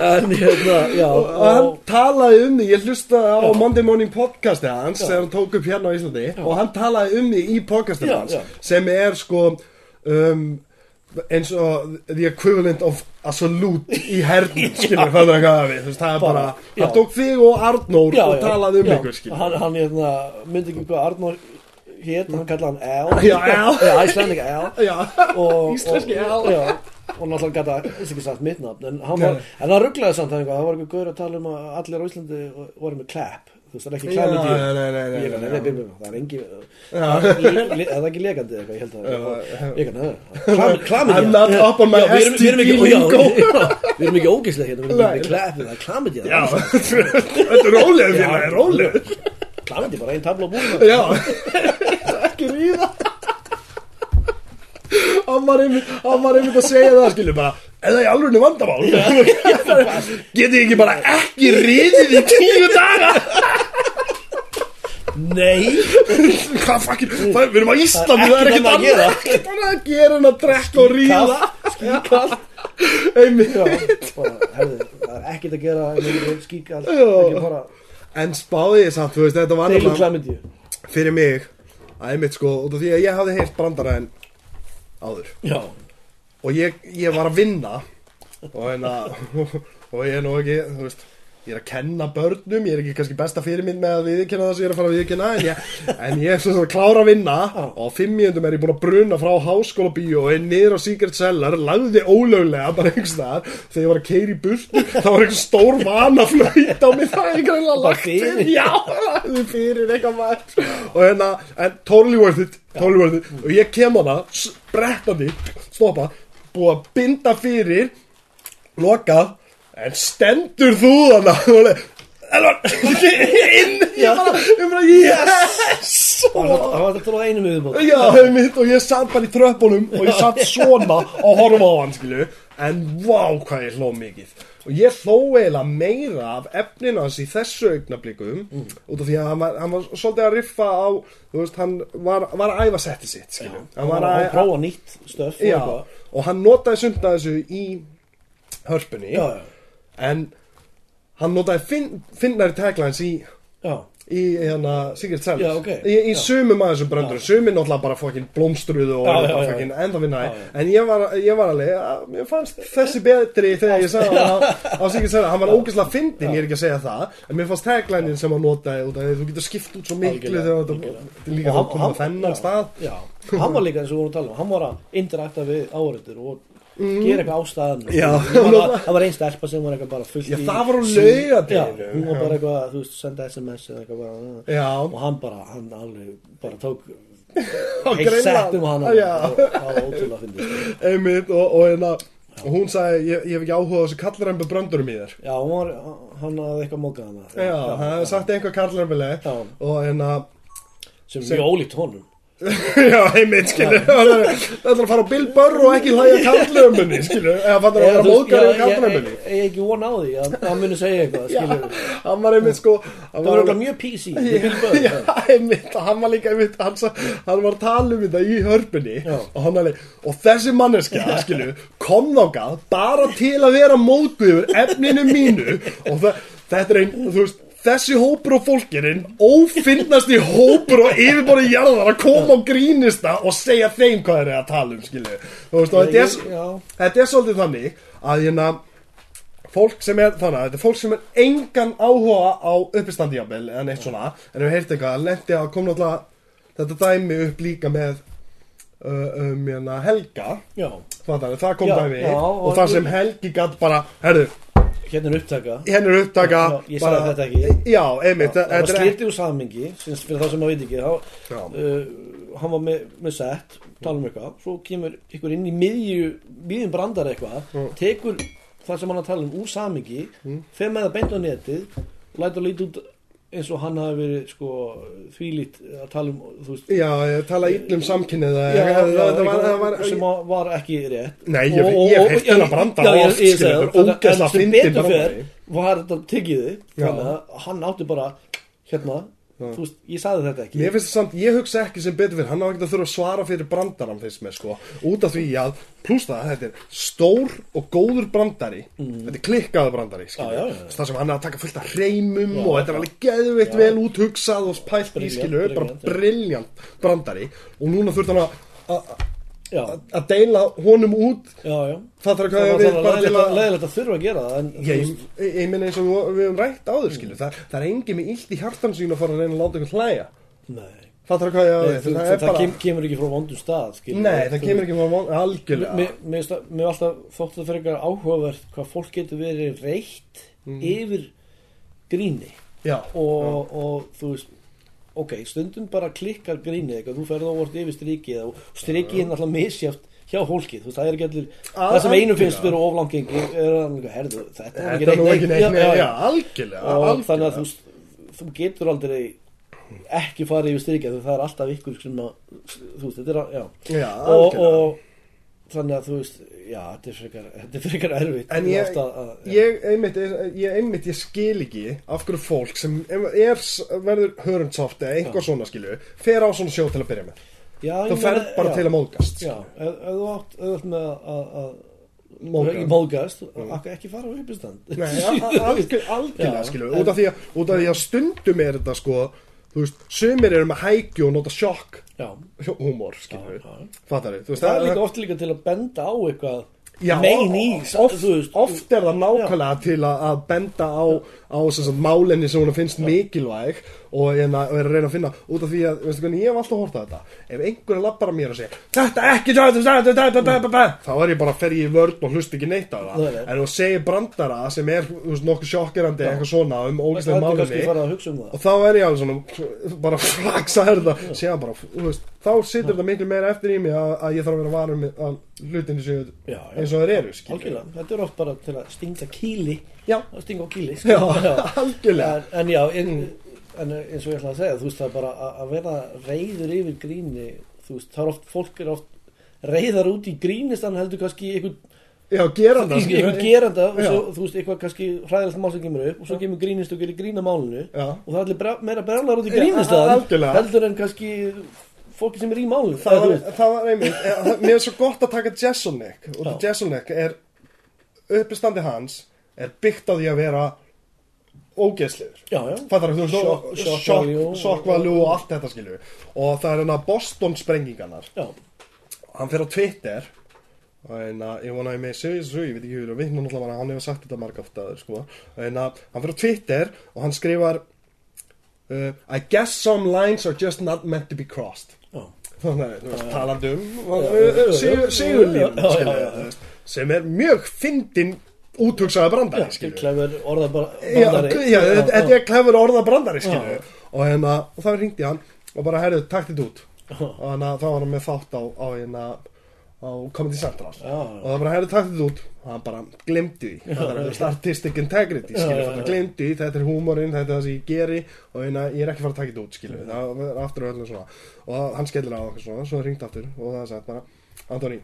en hérna, já og hann talaði um því, ég hlustaði á Já. Monday Morning podcasti hans Já. þegar hann tók upp hérna á Íslandi og hann talaði um því í podcastinu Já, hans já. sem er sko um, eins og the equivalent of a salute í hernum [LAUGHS] skilur það er hvað við, þú veist, það er bara, Bara, hann tók þig og Arnór já, og talaði um já, ykkur skilur. Hann, hann hérna, myndi ekki hvað Arnór hét, hann kallaði hann [LAUGHS] Já, Al. já, Al. [LAUGHS] Já, og, Íslenski og, Al. já, og náttúrulega gata, þess ekki sagt mitt nafn en hann var, en það rugglaði samt það það var eitthvað gaur að tala um að allir á Íslandi voru með clap, þú veist það er ekki nei, nei, það er engi það er ekki lekandi eitthvað, ég held að ég kann, klamyndíu [LAUGHS] I'm not up on my STD lingo. við erum ekki ógeðslega hérna, við erum clap, það er klamyndíu Já, þetta er rólega rólega klamyndíu, bara einn tabla á búinu Já, [LAUGHS] ekki ríða Hann var einmitt, að segja það, skilju bara Er það í alveg vandamál? [LAUGHS] Getið ekki bara ekki riðið í tíu daga? Nei, Hvað fucking, við erum á Íslandi, það er Ekkert annað að gera. annað Ekkert annað að gera en að drekka og ríða. Skíkall [LAUGHS] Einmitt. Það er ekkert að gera skíkall, En spáði ég samt, þú veist, þetta var klamyndíu fyrir mig einmitt sko, af því að ég hafði heyrt brandara en áður. Já, og ég, ég var að vinna og, hérna, [LAUGHS] og ég er nú ekki þú veist, ég er að kenna börnum ég er ekki kannski besta fyrirmynd með að viðkynna það sem ég er að fara að viðkynna en ég, [LAUGHS] en ég er svona að klára að vinna. Og á fimm mínúndum er ég búin að bruna frá háskóla bíó og er niður á Secret Cellar lagði ólöglega bara einhvers staðar. Þegar ég var að keiri í burtu það var einhver stór vana flöyt á mig það er einhver einhver Bara lagt til já, lagði fyrir eitthvað maður. Og hérna, en totally worth it totally worth it. Og ég kem hana sprettandi, stoppa búið að binda fyrir lokað en stendur þú þannig inn ég bara, ég bara yes. Það var þetta á einu miðubót já, einmitt, og ég satt bara í tröppunum og ég satt svona og horfa á hann skilu en vá hvað ég hló mikið. Og ég hló eiginlega meira af efninu hans í þessu augnablikum út af því að hann var, hann var svolítið að riffa á þú veist, hann var, var að æfa setti sitt skilu hann var að prófa nýtt stöf Já, og hann notaði sumt að þessu í hörpunni. Já, já, en hann notaði finn, finnari taglines í, já, í hérna Sigurd Sells Já, ok. í, í sumum að þessum bröndur sumir náttúrulega bara fokkin blómstruðu og bara fokkin enda já. en ég var, ég var alveg að mér fannst þessi betri þegar ég sagði á, á Sigurd Sells hann var ógeðslega fyndin, ég er ekki að segja það en mér fannst taglinein sem hann notaði út af því þú getur skipt út svo miklu þegar þetta líka þá komið þennan stað. Hann var líka [LAUGHS] eins og við vorum að tala um hann var að interakta við áhörður og gera eitthvað á staðan Já. það var einn stelpa sem var eitthvað bara fullt í það var laugardeginu. Já, hún var bara eitthvað, þú veist, senda sms eitthvað bara Já. og hann bara, hann alveg bara tók heilt sett um hann og það var ótrúlega að finna einmitt og, og, hérna, og hún sagði ég, ég hef ekki áhuga á þessu kallræmbu bröndurum í þér. Já, hún var, hann hafði eitthvað mókað hana. Já, hann einhver kallræmbuleg Já. og hérna sem mjög ólíkt honum [LAUGHS] já, einmitt, skilu það ætlar að fara á Bill Burr og ekki hlæja kallræmbunni, skilu eða það er að veist, móðgar já, í ég- ég ekki von á því að hann muni segja eitthvað já, skilur hann var einmitt sko það var eitthvað mjög Burr, [LAUGHS] já, einmitt, hann var líka einmitt, hann, var að tala um þetta í hörpunni og hann alveg, og þessi manneskja [LAUGHS] skilu, kom þángað bara til að vera mótguður efninu mínu og það, þetta er einn, þú veist Þessi hópur og fólkirinn ófinnast í hópur og yfirborði jarðar að koma á grínista og segja þeim hvað þeir eru að tala um, skilju. Og þetta er, er svolítið þannig að hérna, fólk sem er þannig að þetta er fólk sem er engan áhuga á uppistandi jafnvel eða neitt svona. En við heyrti eitthvað lendi að kom náttúrulega þetta dæmi upp líka með uh, um hérna, Helga. Fattar, það kom Já, dæmi. já, og, og- það sem Helgi gætt bara herru, hérna er upptaka. Henni er upptaka. Já, ég sagði þetta ekki. já, einmitt, það var slitið úr sammingi sem fyrir það sem maður veit ekki. Þá, uh, hann var með, með sett tala um eitthvað, svo kemur ykkur inn í miðju, miðjum brandar eitthvað tekur það sem hann að tala um úr sammingi, mm. fer með það beint á netið lætur lítið út eins og hann hafi verið sko þvílít að tala um veist já, tala íllum samkynnið sem var, var ekki rétt Nei, ég- Og- ég hef heyrt já, þennan brandara já, oft, ég skilur, fer brandari. var þetta tekið þig Já. þannig að hann átti bara hérna, þú veist, ég sagði þetta ekki Mér finnst það samt, ég hugsa ekki sem betur fyrir hann á ekki að þurfa að svara fyrir brandarann finnst mér sko, út af því að pluss það, þetta er stór og góður brandari þetta er klikkaður brandari Mm. Já. það sem hann er að taka fullt af hreimum Já, og þetta er alveg geðveitt Já. vel úthugsað og pælt í skilu, bara brilliant. briljant brandari og núna þurft hann að- að já, að deila honum út já, já það var ég við það bara til að leðilegt að þurfa að gera það en Ég, ég, ég minna eins og við, við höfum rætt áður skilu það, það er engin með illt í hjartan sín að fara að reyna að láta ykkur hlæja nei, Fattar hvað ég að Nei, Það það er bara... kem, kemur ekki frá vondum stað skilur. Nei, það kemur ekki frá algjörlega. Mér það- er alltaf þótt það fyrir eitthvað áhugavert hvað fólk getur verið reitt Mhm. yfir gríni Já. og, og þú veist ok, stundum bara klikkar grínið eitthvað, þú ferð óvart yfir strikið og strikið er náttúrulega misjátt hjá fólki þú veist, það er ekki allir, Al- það sem einu algjörlega. finnst fyrir oflangengi er hann, herðu, þetta er ekki já. algjörlega, og þannig að þú, þú getur aldrei ekki farið yfir strikið það er alltaf ykkur sem að þú veist, þetta er já Já, og, og þannig að þú veist já, þetta er frekar, þetta er frekar erfitt En ég, að, að, já. ég, einmitt, ég, einmitt, ég skil ekki af hverju fólk sem er, verður hörundsoft eða einhver svona skilu fer á svona sjó til að byrja með. já, Þú meina- bara já. til að móðgast. Já, ef, þú átt, átt með að, móðgast, mm. ekki fara á uppistand Nei, [LAUGHS] algjörlega Já, að, út af því að stundum er þetta sko, þú veist, sumir eru með hækju og nota sjokk. Já, húmor, já, skilu, já. fattar þið, þú veist, Það er líka oft líka til að benda á eitthvað Já, í, oft, oft er það nákvæmlega til að, að benda á, á sagt, málinni sem hún finnst mikilvæg og, hérna, og er að reyna að finna út af því að, veistu hvernig, ég hef alltaf hort að þetta. Ef einhverju lappar að mér og segja þetta ekki þá er ég bara að fer í vörn og hlust ekki neitt á það. En þú segir brandara sem er nokkuð sjokkirandi eitthvað svona um Það ógæslega málinni að um það. Og þá er ég alveg svona bara [LAUGHS] bara, þú veist, þá situr þetta miklu meira eftir í mig að, að ég þarf að vera varum að hlutinni séu eins og þeir eru þetta er oft bara til að stinga kýli Já. að stinga á kýli algjörlega en, en já, en, en eins og ég ætla að segja þú veist það bara að, vera reyður yfir gríni þú veist, það er oft, fólk er oft reyðar út í grínistan heldur kannski einhvern geranda einhvern geranda og svo, þú veist, eitthvað kannski hræðilegt mál sem kemur upp og svo kemur grínist og gerir grína málinu Já. og það er allir bra, meira brjálar út í grínistan heldur en kannski fólki sem er í málinu Það veist. það var einmitt, eh, það- mér er svo gott að taka Jesselnick og Já. Jesselnick er uppistandi hans er byggt á því að vera ógeðsliður Fattar þú, Shock- þú, shock sjokk, value. sjokk value og allt þetta skilju og það er hérna Boston sprengingarnar. Já, hann fer á Twitter. Og en að ég vona að ég með segja þessu ég veit ekki hvað, við náttúrulega bara, hann hefur sagt þetta marg aftaður sko, en að hann fer á Twitter og hann skrifar uh, I guess some lines are just not meant to be crossed. Já. þannig að um já, skilju, já. þú veist, sem er mjög fyndin úthugsaða brandari Já, klefur orða brandari. já, þetta er klefur orða brandari og hérna, og þá ringdi hann og bara herrið, takk þetta út og hann þá var hann með þátt á, á hérna á Comedy Central. Og það bara herrið takk þetta út og hann bara glemdi því. Það er artistic integrity glemdi því, þetta er húmorinn þetta er það sem ég geri. Og hérna, ég er ekki fara að taka þetta út skilju, það er aftur og öllum svona. Og hann skellir á okkur svona, svo ringt aftur. Og það sagt bara, Antoni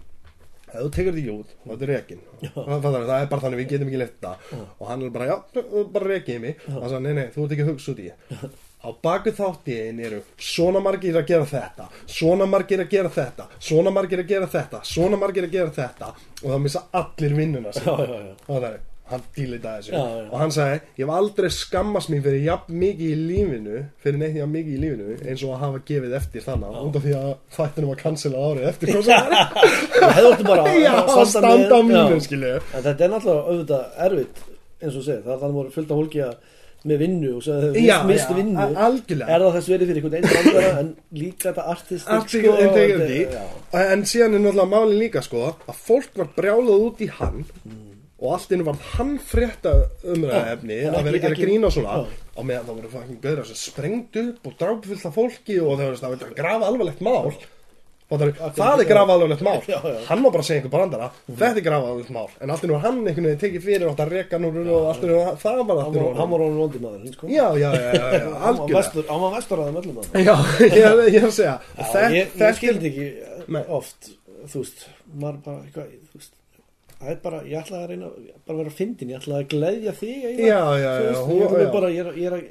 ef þú tekur því út og þetta er rekin það, er bara þannig, við getum ekki þetta og hann er bara, já, bara rekiði mig. Og hann sagði, nei, nei, þú ert ekki að hugsa út í ég. Á baku þáttiðin eru svona margir að gera þetta. Svona margir að gera þetta. Svona margir að gera þetta. Svona margir að gera þetta. Og það missa allir vinnuna Já, já, já. það er, hann dílitaði þessu. Já, já. og hann sagði, ég hef aldrei skammast mín fyrir jafn mikið í lífinu fyrir neitt jafn mikið í lífinu eins og að hafa gefið eftir þannig út af því að þættinum var cancela árið eftir [LAUGHS] Það hefði bara [LAUGHS] Já, að standa á mínu, En þetta er náttúrulega auðvitað erfitt eins og segir, það er þannig voru fullt af fólki að með vinnu og svo að þau mist já, vinnu. algjörlega. er það þess verið fyrir einhvern einn brandara en líka þetta Artistic integrity já, En síðan er náttúrulega málin líka sko Að fólk var brjálað út í hann Og allt innu var hann frétta en Að vera ekki- að grína svona. Og meðan það voru fucking gauðra sem sprengt upp Og drápfullt af fólki Og það var að grafa alvarlegt mál? Fattar, það er grafa alvarlegt mál. Já, já. Hann má bara segja einhver brandara. Þetta er grafa alvarlegt mál. En allt innu var hann einhvern veginn tekið fyrir Og það reka nú og allt innu Það var allt var- hann var honum vondi maður. Já, já, já, [LAUGHS] hann var var að það möllum maður Já, [LAUGHS] ég, er að segja ég, skildi ekki oft þú veist, það er bara, ég ætlaði að reyna bara að vera fyndin, ég ætlaði að gleðja þig eiginlega. Já, já, Þú já, veist, hún- ég, er já. bara, ég, er, ég er að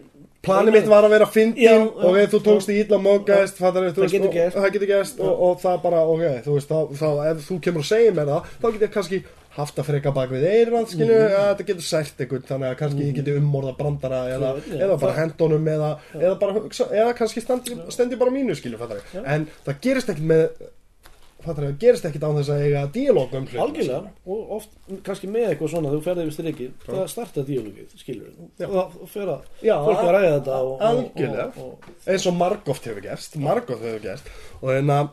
Planið mitt var að vera fyndin Já, já. og ef þú tókst í illa mókaðist fattar við, þú Það veist, getur og- gerst. það getur gerst og, og það bara, ok, þú veist, þá, þá ef þú kemur og segir mér það, þá getur ég kannski haft að freka bak við eirað, skilju, Mhm. mm. þetta getur sært einhvern, þannig að kannski ég geti ummorða brandara eða, Já, eða bara það- hendunum eða, eða bara hugsa, eða kannski stendi, stendi bara mínu, skilju, fattar við, en það gerist ekkert með það, gerist ekkit án þess að eiga díalóg um hlutina? Algjörlega og oft kannski með eitthvað svona þú ferði við strikið, það starta díalógið skilur við, og það fer að fólk að ræða þetta og, algjörlega. og, og, eins og margóft hefur gerst margóft hefur gerst. Og en að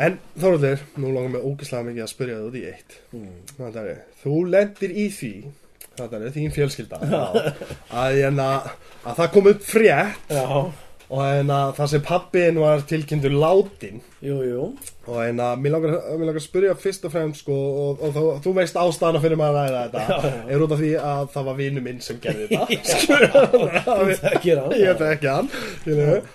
en Þorvaldur, nú langar mig ógislega mikið að spyrja þig út í eitt. Mm, Þetta er, þú lendir í því þetta er þín fjölskylda að, að, að það kom upp frétt já, og en að það sem pappin var tilkynntur látin. Jú, jú og en að mér langar, mér langar að spyrja fyrst og fremst sko, og, og, þú, þú veist ástæðana fyrir maður að ræða þetta. Er út af því að það var vinnu minn sem gerði þetta? [LAUGHS] Hann ég veit ekki hann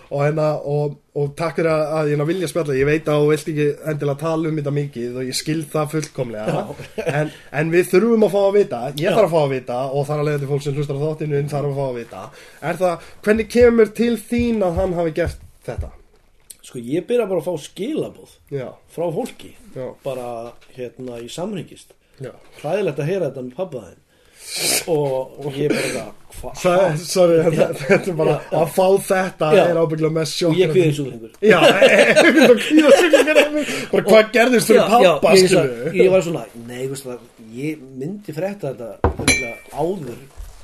og, hérna, og, og takk fyrir að, að ég ná vilja spjalla. Ég veit að þú vilt ekki endilega tala um þetta mikið og ég skil það fullkomlega. En, en við þurfum að fá að vita. Ég Já. þarf að fá að vita og þar að leiða til fólk sem hlustar á þáttinu þarf að fá að vita. Er það, hvernig kemur til þín að hann hafi gert þetta sko ég byrja bara að fá skilabóð já, frá fólki já, bara hérna í samringist já. Hræðilegt að heyra þetta með pappa þinn. Og, og ég bara Það, sorry, þetta, þetta er bara að fá þetta er ábyggla mest sjokk ég [LAUGHS] kvíðasuglingur bara hvað gerðist fyrir pappa ég, var svona, nei, það ég myndi frétta þetta áður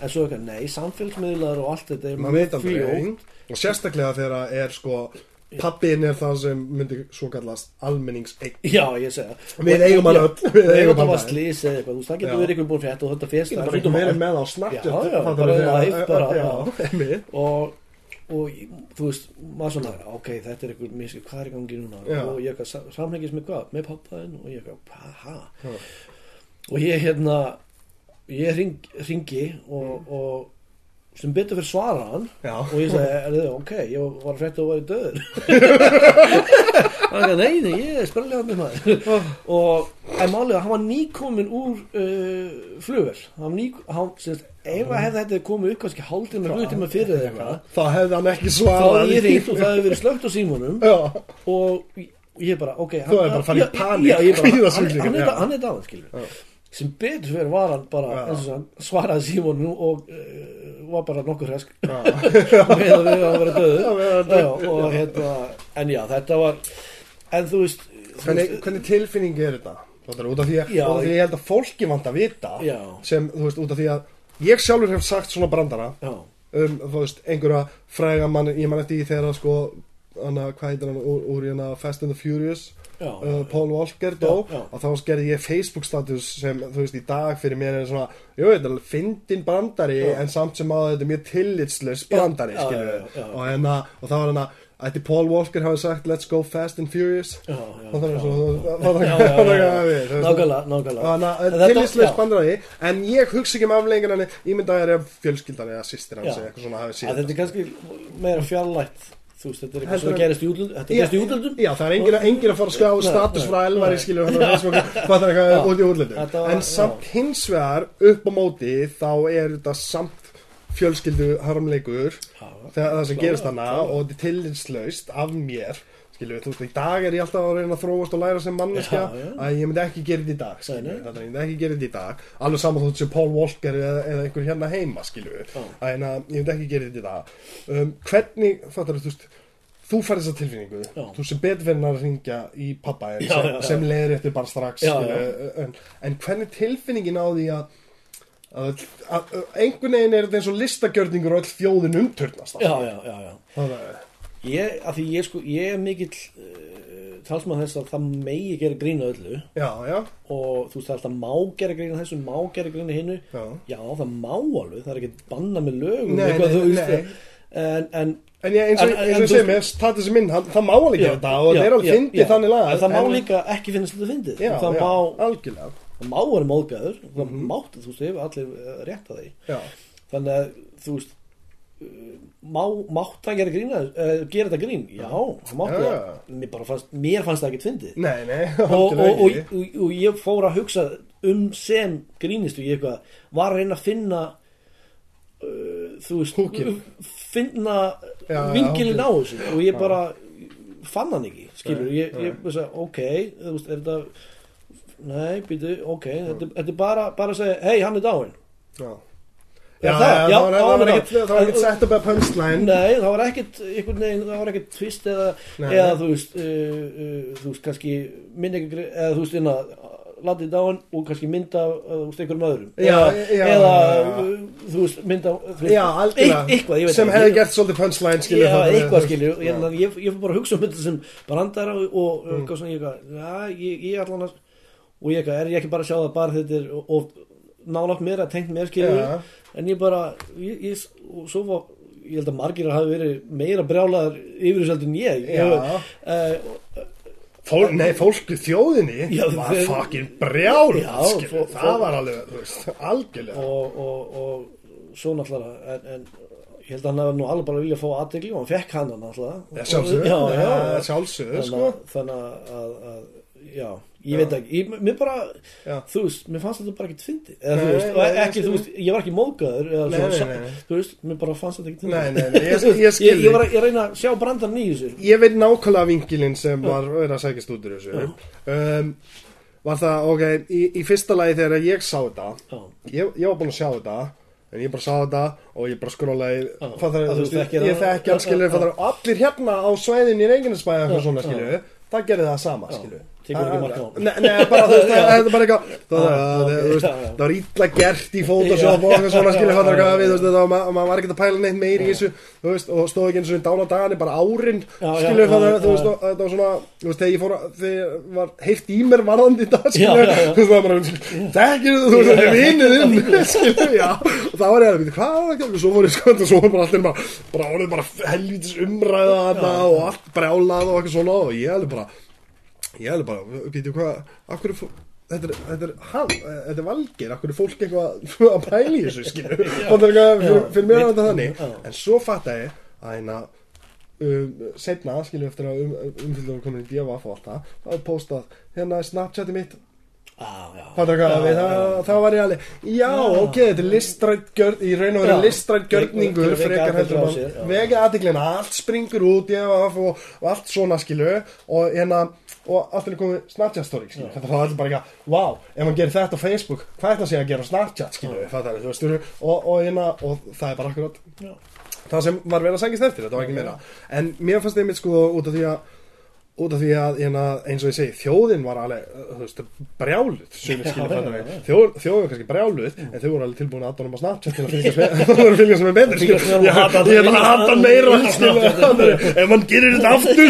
en svo eitthvað, nei, samfélagsmiðlar og allt þetta er aldrei. Fljótt. og sérstaklega þegar að er sko pappin er það sem myndi svo kallast almenningseign. Já, ég segja Við eigum hann öll, við eigum hann það öll. það getur verið einhvern búin frétt og þetta Ég bara ekki verið með á já. einmitt. og, og þú veist, maður svona ok, þetta er einhver miski, hvað er í gangi núna? Og ég eitthvað, samhengis með hvað? Með pappaðinn? Og ég eitthvað, og ég hérna ég ring, ringi og sem betur fyrir svara hann. Já. og ég sagði, er ok, ég var frétt að væri döður [LAUGHS] hann sagði, nei, ég er spörlega með maður. Og en málið að hann var nýkomin úr uh, flugvel hann hann, sérst, ef að hefði þetta komið upp kannski hálftíma, hlutíma fyrir eða eitthvað þá hefði hann ekki þá svarað var ég ringt og það hefði verið slögt á símónum og ég bara, ok Þú hefði bara farið í bara, [LAUGHS] hann, er, dáin, skilur sem betur fyrir var hann bara og hann svaraði símónum og uh, var bara nokkur hresk. Já, [LAUGHS] með að við að vera döðu hérna en já, þetta var en þú veist, hvernig, hvernig tilfinning er þetta? Þetta er út af því að, af því að ég held að fólki vant að vita Já. sem, þú veist, út af því að ég sjálfur hef sagt svona brandara já, um, þú veist, einhverja fræga mann, ég man eftir því þegar sko, hana, hvað heitir hann úr, úr hérna Fast and the Furious uh, Paul Walker dó og þá skerði ég Facebook status sem þú veist í dag fyrir mér er svona jú, alveg fyndin brandari en samt sem að þetta er mjög tillitslös brandari og, hérna, og það var hérna ætti Paul Walker hafi sagt let's go fast and furious. Og það er já. svo það Já, já, já, já. nákvæmlega, nákvæmlega. Þannig En að þetta- tillitslös já. brandari en ég hugsa ekki um afleggingan en ég myndi að það er fjölskyldan eða sýstir hans svona Að þetta er kannski meira fjarlægt þú veist, þetta er eitthvað sem gerist í útlöndum þetta gerist í útlöndum. Já, það er engin, að fara að Nei, status frá hann á Facebook hvað það er eitthvað út í útlöndum. En samt hins vegar upp á móti þá er þetta samt fjölskyldu harmleikur það sem gerist hana og þetta er tillitslaust af mér skilur þú veist, í dag er ég alltaf að reyna að þróast og læra sem manneskja Já, já. að ég myndi ekki gera þetta í dag nei. þetta er ég myndi ekki gera þetta í dag alveg saman þótt sem Paul Walker eða, eða einhver hérna heima skilur Já. að ég myndi ekki gera þetta í dag um, hvernig, fattar þú veist þú fær þessa tilfinningu, Já. þú sem fyrir að ringja í pappa en sem, sem leiðir eftir bara strax Já, skilur, en, en hvernig tilfinningin á því að að, að, að einhvern veginn er þetta eins og listagjörningur og öll þjóðin umturnast já, já, já, já. það er Ég, af því ég sko, ég er mikill uh, talsmann þess að það megi gera grína öllu. Já, já, og þú veist það alltaf má gera grína þessu, má gera grína hinnu já. Já það má alveg, það er ekki banna með lögum Nei, eitthvað, nei, þú veist, nei. en, en En ég, eins og, þú- segir mér, Tatus er minn, hann, það má alveg gera þetta og það er alveg fyndið þannig lag. En það má líka ekki finnast þetta fyndið. Já, það, já, má, algjörlega. það má vera móðgæður það Mhm. mátti, þú veist, hefur allir eh, rétt að því. Já, þannig að þú veist má, mátt það gera grína uh, gera þetta grín, já, það mátti Já. það. Mér, bara fannst, mér fannst það ekki fyndið. Nei, nei, og, og, og, og, ég fór að hugsa um sem grínistu ég eitthvað, var að reyna að finna uh, þú veist Húkið. finna já, vingilin á þessu. Og ég bara fann hann ekki, skilur. Nei, ég, ég veist að, ok, þú veist, er þetta nei, býtu, ok þetta, er bara, bara að segja, hei, hann er dáinn. Já, Já, Er það, það? Já, það, var, það, ekkert, það var ekkert sett upp að punchline. Nei, það var ekkert það var ekkert twist eða, eða þú veist uh, uh, þú veist, kannski mynd ekki, eða þú veist, inna latið dáin og kannski mynda uh, einhverjum öðrum. Já, eða, eða uh, þú veist, mynda Já, eitthvað, Sem hefði gert svolítið punchline skilur Já, við, eitthvað skilju, ég, fór bara að hugsa um þetta sem brandara og, Mm. eitthvað svona, ég ég allan að, og ég er ekki bara að sjá það bara þetta er, nálátt mér að tengt mér skilju. En ég bara, ég, ég og svo var, ég held að margir hafi verið meira brjálaðar yfir þessu heldur en ég, ég uh, Fól, nei, fólku þjóðinni Já, var fucking brjál Já, skilur, fó- það var alveg, þú veist, algjörlega. Og, og, og svo náttúrulega, en, en ég held að hann hefði nú alveg bara vilja að fá aðdegli og hann fekk hann sjálfsögðu, þannig, sko. þannig að, að já, ég veit ekki ég, mér bara, Já. þú veist mér fannst þetta bara ekkert fyndið. Eða Nei, þú veist, ekki, þú veist, ég var ekki móðgæður eða Nei, svona, nei, þú veist, mér bara fannst þetta ekkert fyndið. Nei, nei, nei, ég- ég skil ég, ég var að reyna að sjá brandarn í þessu. Ég veit nákvæmlega vinkilinn sem var að sækjast út úr þessu. Um, Var það, ok, í, í fyrsta lagi þegar ég sá þetta ég, ég var búinn að sjá þetta En ég bara sá þetta og ég bara skrólaði Ég þekki já, fattar, Allir hérna á svæðin í skilur Það gerði það sama skilur tekur ekki mark á. Nei, bara þú veist, [LAUGHS] það það er bara eitthvað Það það- það var illa gert í Photoshop og svona fattar hvað við, þú veist, það var- ma- maður var ekkert að pæla neitt meir í þessu og stóð ekki eins og bara árin Já, já, skilur já, fattar, já, þú veist, já. og þetta var svona þú veist, þegar ég fór að, þegar var heift í mér varðandi já, já. þú veist, það var bara þú, veist, þetta er vinuðinn [LAUGHS] skilur, já, og það var ég að vita hvað það, og svo fór ég sko, og ég hefði bara býtu hvað akkur er þetta er, þetta er hann, þetta er valgir, akkur er fólk eitthvað að pæla í þessu, skilur [LAUGHS] fyrir, fyrir mér er þetta þannig? En svo fatt ég að hérna um, setna, skilur eftir að um, umfylgður komin í DFF og allt það er postað, hérna er Snapchati mitt það, þá var ég alveg Já, ok, þetta er listrætt gjörn í raun og gjörningur að vekja frekar heldur já. vega aðtiklina, allt springur út og, og allt svona skilu og hérna, og allt er komið Snapchat story, þetta var allir bara eitthvað wow, ef maður gerir þetta á Facebook, hvað er það að segja að gera á Snapchat, skilu, fattar þú veist, og, og hérna, og það er bara akkurat Já. það sem var verið að sækist eftir, þetta var ekki meira. En mér fannst einmitt sko út af því að út af því að hérna, eins og ég segi þjóðin var alveg, uh, brjáluð. Þjóð, þjóðin var kannski brjáluð en þau voru alveg tilbúin að aðdónum á Snapchat til að [LAUGHS] [LAUGHS] að fylgjast með betur ég ætla að hann. meira [LAUGHS] ef hann gerir þetta aftur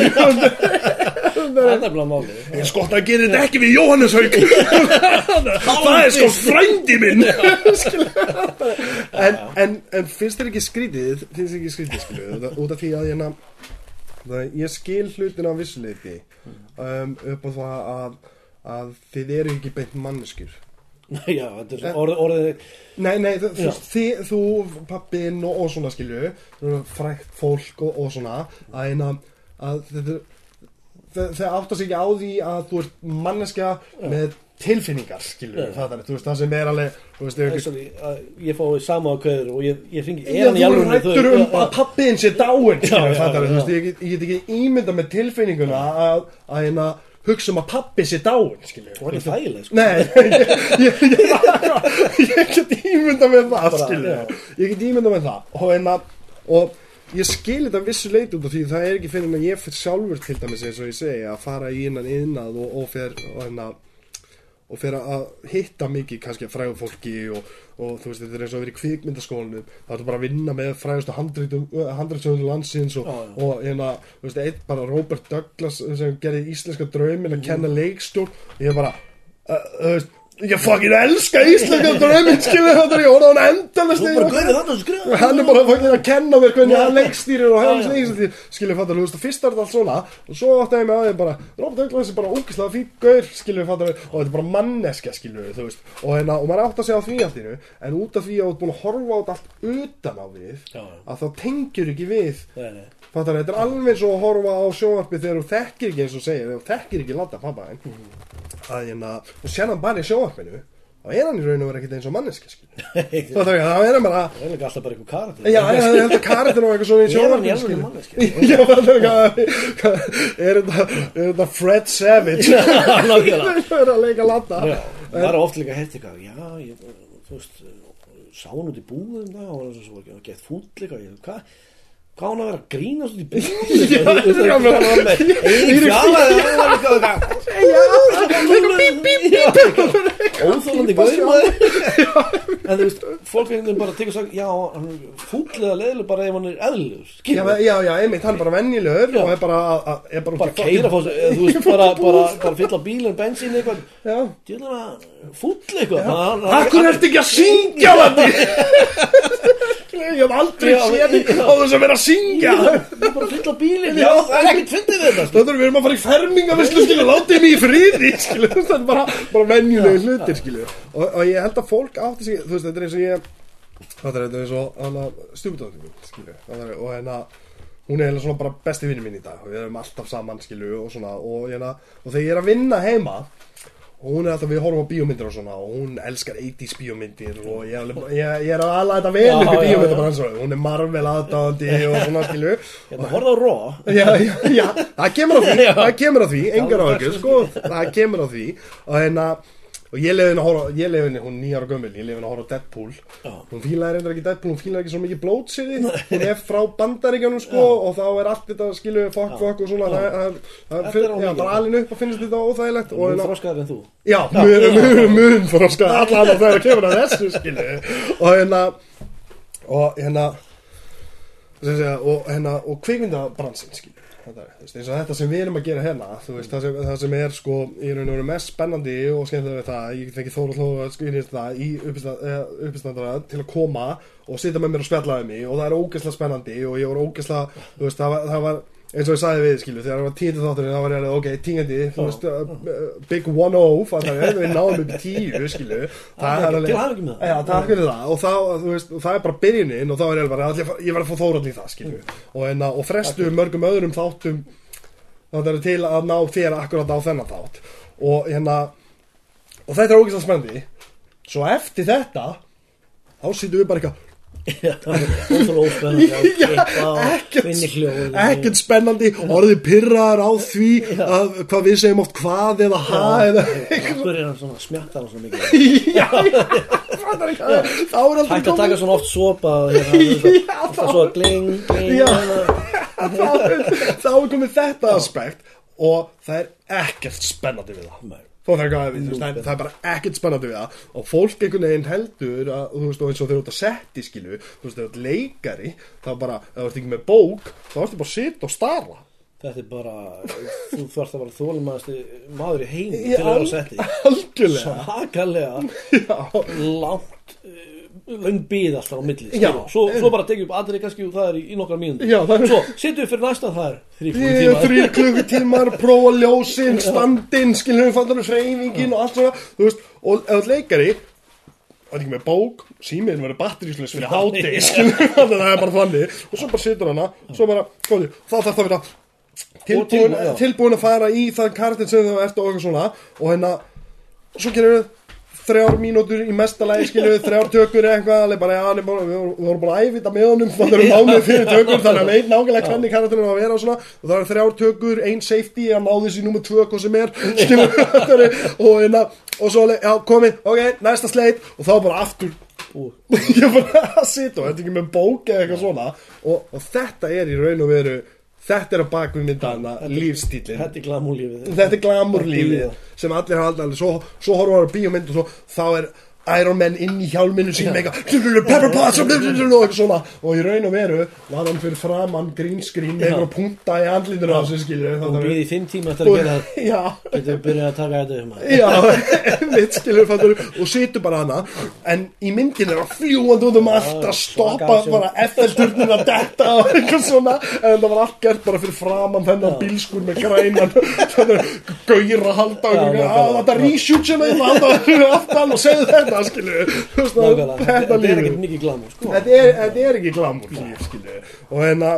er ég skott að gera þetta ekki við Jóhannes Haug það er sko frændi minn. En, finnst þér ekki skrítið finnst þér ekki skrítið út af því að hérna það, ég skil hlutin á vissuleiti um, upp á það að, að þið eru ekki beint manneskjur. [LAUGHS] Já, þetta er svo orð, orðið Nei, nei, þú, þú, þið, þú pappin og, og svona skilju frækt fólk og, og svona að, eina, að þau þau áttast ekki á því að þú ert manneskja með tilfinningar skilju, Já. það er, þú veist, það sem er alveg þú veist, ef Sorry, að ég fái sama á kveður og ég, ég ringi Já, þú er hættur um að pappiðin sé dáin er, þú ég get, ekki ímynda með tilfinninguna að, að hérna hugsa um að pappi sé dáin skilju Þú er ekki þægileg sko. [LAUGHS] Ég, ég, ég, ég get ímynda með það, Bara. Ég get ímynda með það Og, enna, og ég skil þetta vissu leit út af því það er ekki fyrir en ég fyrir sjálfur til dæmis eins og ég segi að fara í innan innað og, og fer og, enna, og fer að hitta mikið kannski frægum fólki og, og þú veist þetta er eins og að vera í kvikmyndaskólanum það er bara að vinna með frægustu handritsöndum landsins og, já. og hérna, þú veist, eitt bara Robert Douglas sem gerði íslenska draumin að kenna leikstjórn og ég bara, uh, þú veist ég fucking elska íslenska draumin skilur þetta ég orða hann endalist Þú bara gauðið þetta og skrifa hann er bara fucking að kenna mér hvernig hann leikstýrir og já. leikstýrir skilur fattar, þú veist, fyrst er þetta allt svona og svo átti ég mig að því bara, Robert Douglas er bara ógislega fín gaur, skilur fattar og þetta er bara manneskja, skilur þú veist og, hérna, og maður átti að segja á því allt í nú en út af því að þú ert búin að horfa á þetta allt utan á við Já, já. að þá tengjur ekki við Nei, nei. Fattar, þetta er alveg svo að horfa á sjónvarpi þegar þú þekkir ekki eins og segir þegar þú þekkir ekki landa pappa þinn að hérna, og sér hann bara í sjónvarpinu þá er hann í raun og verið ekkert eins og manneski Það þá er hann bara er líka alltaf bara eitthvað karakter Já, já, ég held að karakter og eitthvað svona í Ég er er þetta er Fred Savage Það er að leika Já, það er oft líka eitthvað Já, þú veist, sá hann út í búðum það og gett fúll ég, hvað hvað hann að vera að grínast út í eitthvað óþólandi maður. [LAUGHS] En þú veist, fólk einhvern veginn bara tekur sagt, já, hann er fúll eða leðileg bara ef hann er eðlilegur Já, já, einmitt, hann er bara venjulegur Já. og er bara, bara, keira fór sig, [LAUGHS] bara, fylla bílinn, bensín eitthvað. Fúll eitthvað. Akkur ertu ekki að syngja Matti? [LAUGHS] Ég hef aldrei séð á þess að vera syngja. Ég er bara að fylla bílinn, já, það er ekkert fyndið við þetta sko. Þetta er við erum að fara í fermingavislu skilu Látið mig í friði skilu Það er bara, bara venjulegi hlutir skilu og, og ég held að fólk átti sig Þú veist þetta er eins og ég Þetta er eins og er- Og hérna Hún er hérna svona bara besti vinni mín í dag. Við erum alltaf saman skilu og svona og, hérna, og þegar ég er að vinna heima og hún er alltaf, við horfum á bíómyndir og svona og hún elskar 80s bíómyndir og ég, er alveg- ég, ég er að ala þetta vel upp í bíómyndir bara eins og hún er marvel aðdáðandi og svona skilu Hérna, horfðu á Raw. Já, já, já, það kemur á því það kemur á því, engar á Alveg ekki strax, sko, það kemur á því. Og hérna og ég lefi henni að horfa, ég lefi henni, hún er nýjar og gömul ég lefi henni að horfa Deadpool. Já. hún fílaði reyndar ekki Deadpool, hún fílaði ekki svo mikið blótsiði hún er frá bandaríkjanum sko og þá er allt þetta skilu fuck fuck og svona það, það, það, Þetta er það, já, ómikið. bara alveg upp að finnst þetta óþægilegt og Hún hérna, þroskaðar en þú. Já, mun, mun, þroska allan að það er að kemur að þessu skilu og hérna og hérna sem segja, og hérna og kvikmyndabransinn skilu þetta, þetta sem við erum að gera hérna veist, það sem, það sem er sko í raun og veru mest spennandi og skemmtilega við það ég fengi þóra hlóða að skynja það í uppistandara til að koma og sitja með mér og spjalla við mig og það er ógeðslega spennandi og ég var ógeðslega það það var eins og ég sagði við, skilu, þegar það var tíndi þátturinn, þá var ég alveg, ok, tíndi, [LAUGHS] þú veist, uh, uh, big one-oh, fattar við, við náðum upp tíu, skilu, það er alveg, það. já, takk fyrir það, og þú veist, það er bara byrjunin, og þá er ég bara, allir, ég var að fá þórandi í það, skilu, og, enna, og frestu mörgum öðrum þáttum, það er til að ná þér akkurat á þennan þátt, og hérna, og þetta er ógeðslega spennandi, svo eftir þetta, þá sýtum við bara eitthvað, [LAUGHS] [LAUGHS] Og ekkert- spennandi. Orðið pyrraðar á því [LAUGHS] að hvað við segjum oft hvað eða ha eða er svona smjattar hann svona mikið? Hægt að taka svona oft sopa og hérna, svo gling, þá er komið þetta aspekt og það er ekkert spennandi við það Þá það, er, hvað, þú veist, það, er, það er bara ekkert spennandi við það. Og fólk einhvern veginn heldur að, þú veist, og eins og þeir eru út að setti skilu þú veist, þeir eru leikari þá bara, ef þú ert ekki með bók þá ertu bara sitja og starra Þetta er bara, þú þarfst að vera þólimaðasti maður í heimi Já, til að vera að setja algjörlega. Svakalega já, löng bíð alltaf á milli Já. svo, svo bara tekið upp aðri kannski og það er í, í nokkar það er- Svo setjum við fyrir næsta það er þrýr [LAUGHS] klukkutímar, prófa ljósin, standinn, skilur við fattar hreyfingin og allt svona, veist, og ert leikari, og ekki með bók, símiðin verður batteríslis fyrir hátegi, skilur við, [LAUGHS] að það er bara þannig, og svo bara situr hana, bara, góði, þá þarf það að vera tilbúin, tilbúin, að fara í það kartin sem þú ert og eitthvað svona, og hérna, svo gerum við þrjár mínútur í mestalagi skilju [LAUGHS] þrjár tökur eða eitthvað bara, er bara, við, vorum, við bara að æfita með honum það eru mánuð fyrir tökur þannig að veit nákvæmlega hvernig karakterinn á að vera og svona og það eru þrjár tökur, ein safety að náðu þessi nummer tvö hvað sem [LAUGHS] er og, hérna, og svo já komið, ok, næsta sleit og þá bara aftur [LAUGHS] ég bara að sitja og þetta er ekki með bók eða eitthvað svona. Og, og þetta er í raun og veru þetta er að baka við myndana lífstílinn Þetta er glamúlífið þetta er glamur Þetta er lífið lífið. sem allir hafa aldrei svo, svo horfum við á bíómynd og svo, þá er Iron Man inn í hjálminu sín eitthvað pepper pots og í raun og veru var hann fyrir framann green screen með eitthvað punta í andlítinu á sig skilju og býði í fimm tíma eftir að gera [LAUGHS] það við byrjað að taka þetta um já, [LAUGHS] mitt fattur, og situr bara hana. En í myndin er að fljúandi út um allt að stoppa bara FL-turnin að detta og eitthvað svona. En það var allt gert bara fyrir framann þennan bílskur með grænan. [LAUGHS] Gauðir að halda þetta reshoot sem við halda fyrir aftan og segðu þetta veist, Nákvæmlega, þetta þetta er ekkert mikið glamúr sko. þetta er, þetta er ekki glamur skilju og hérna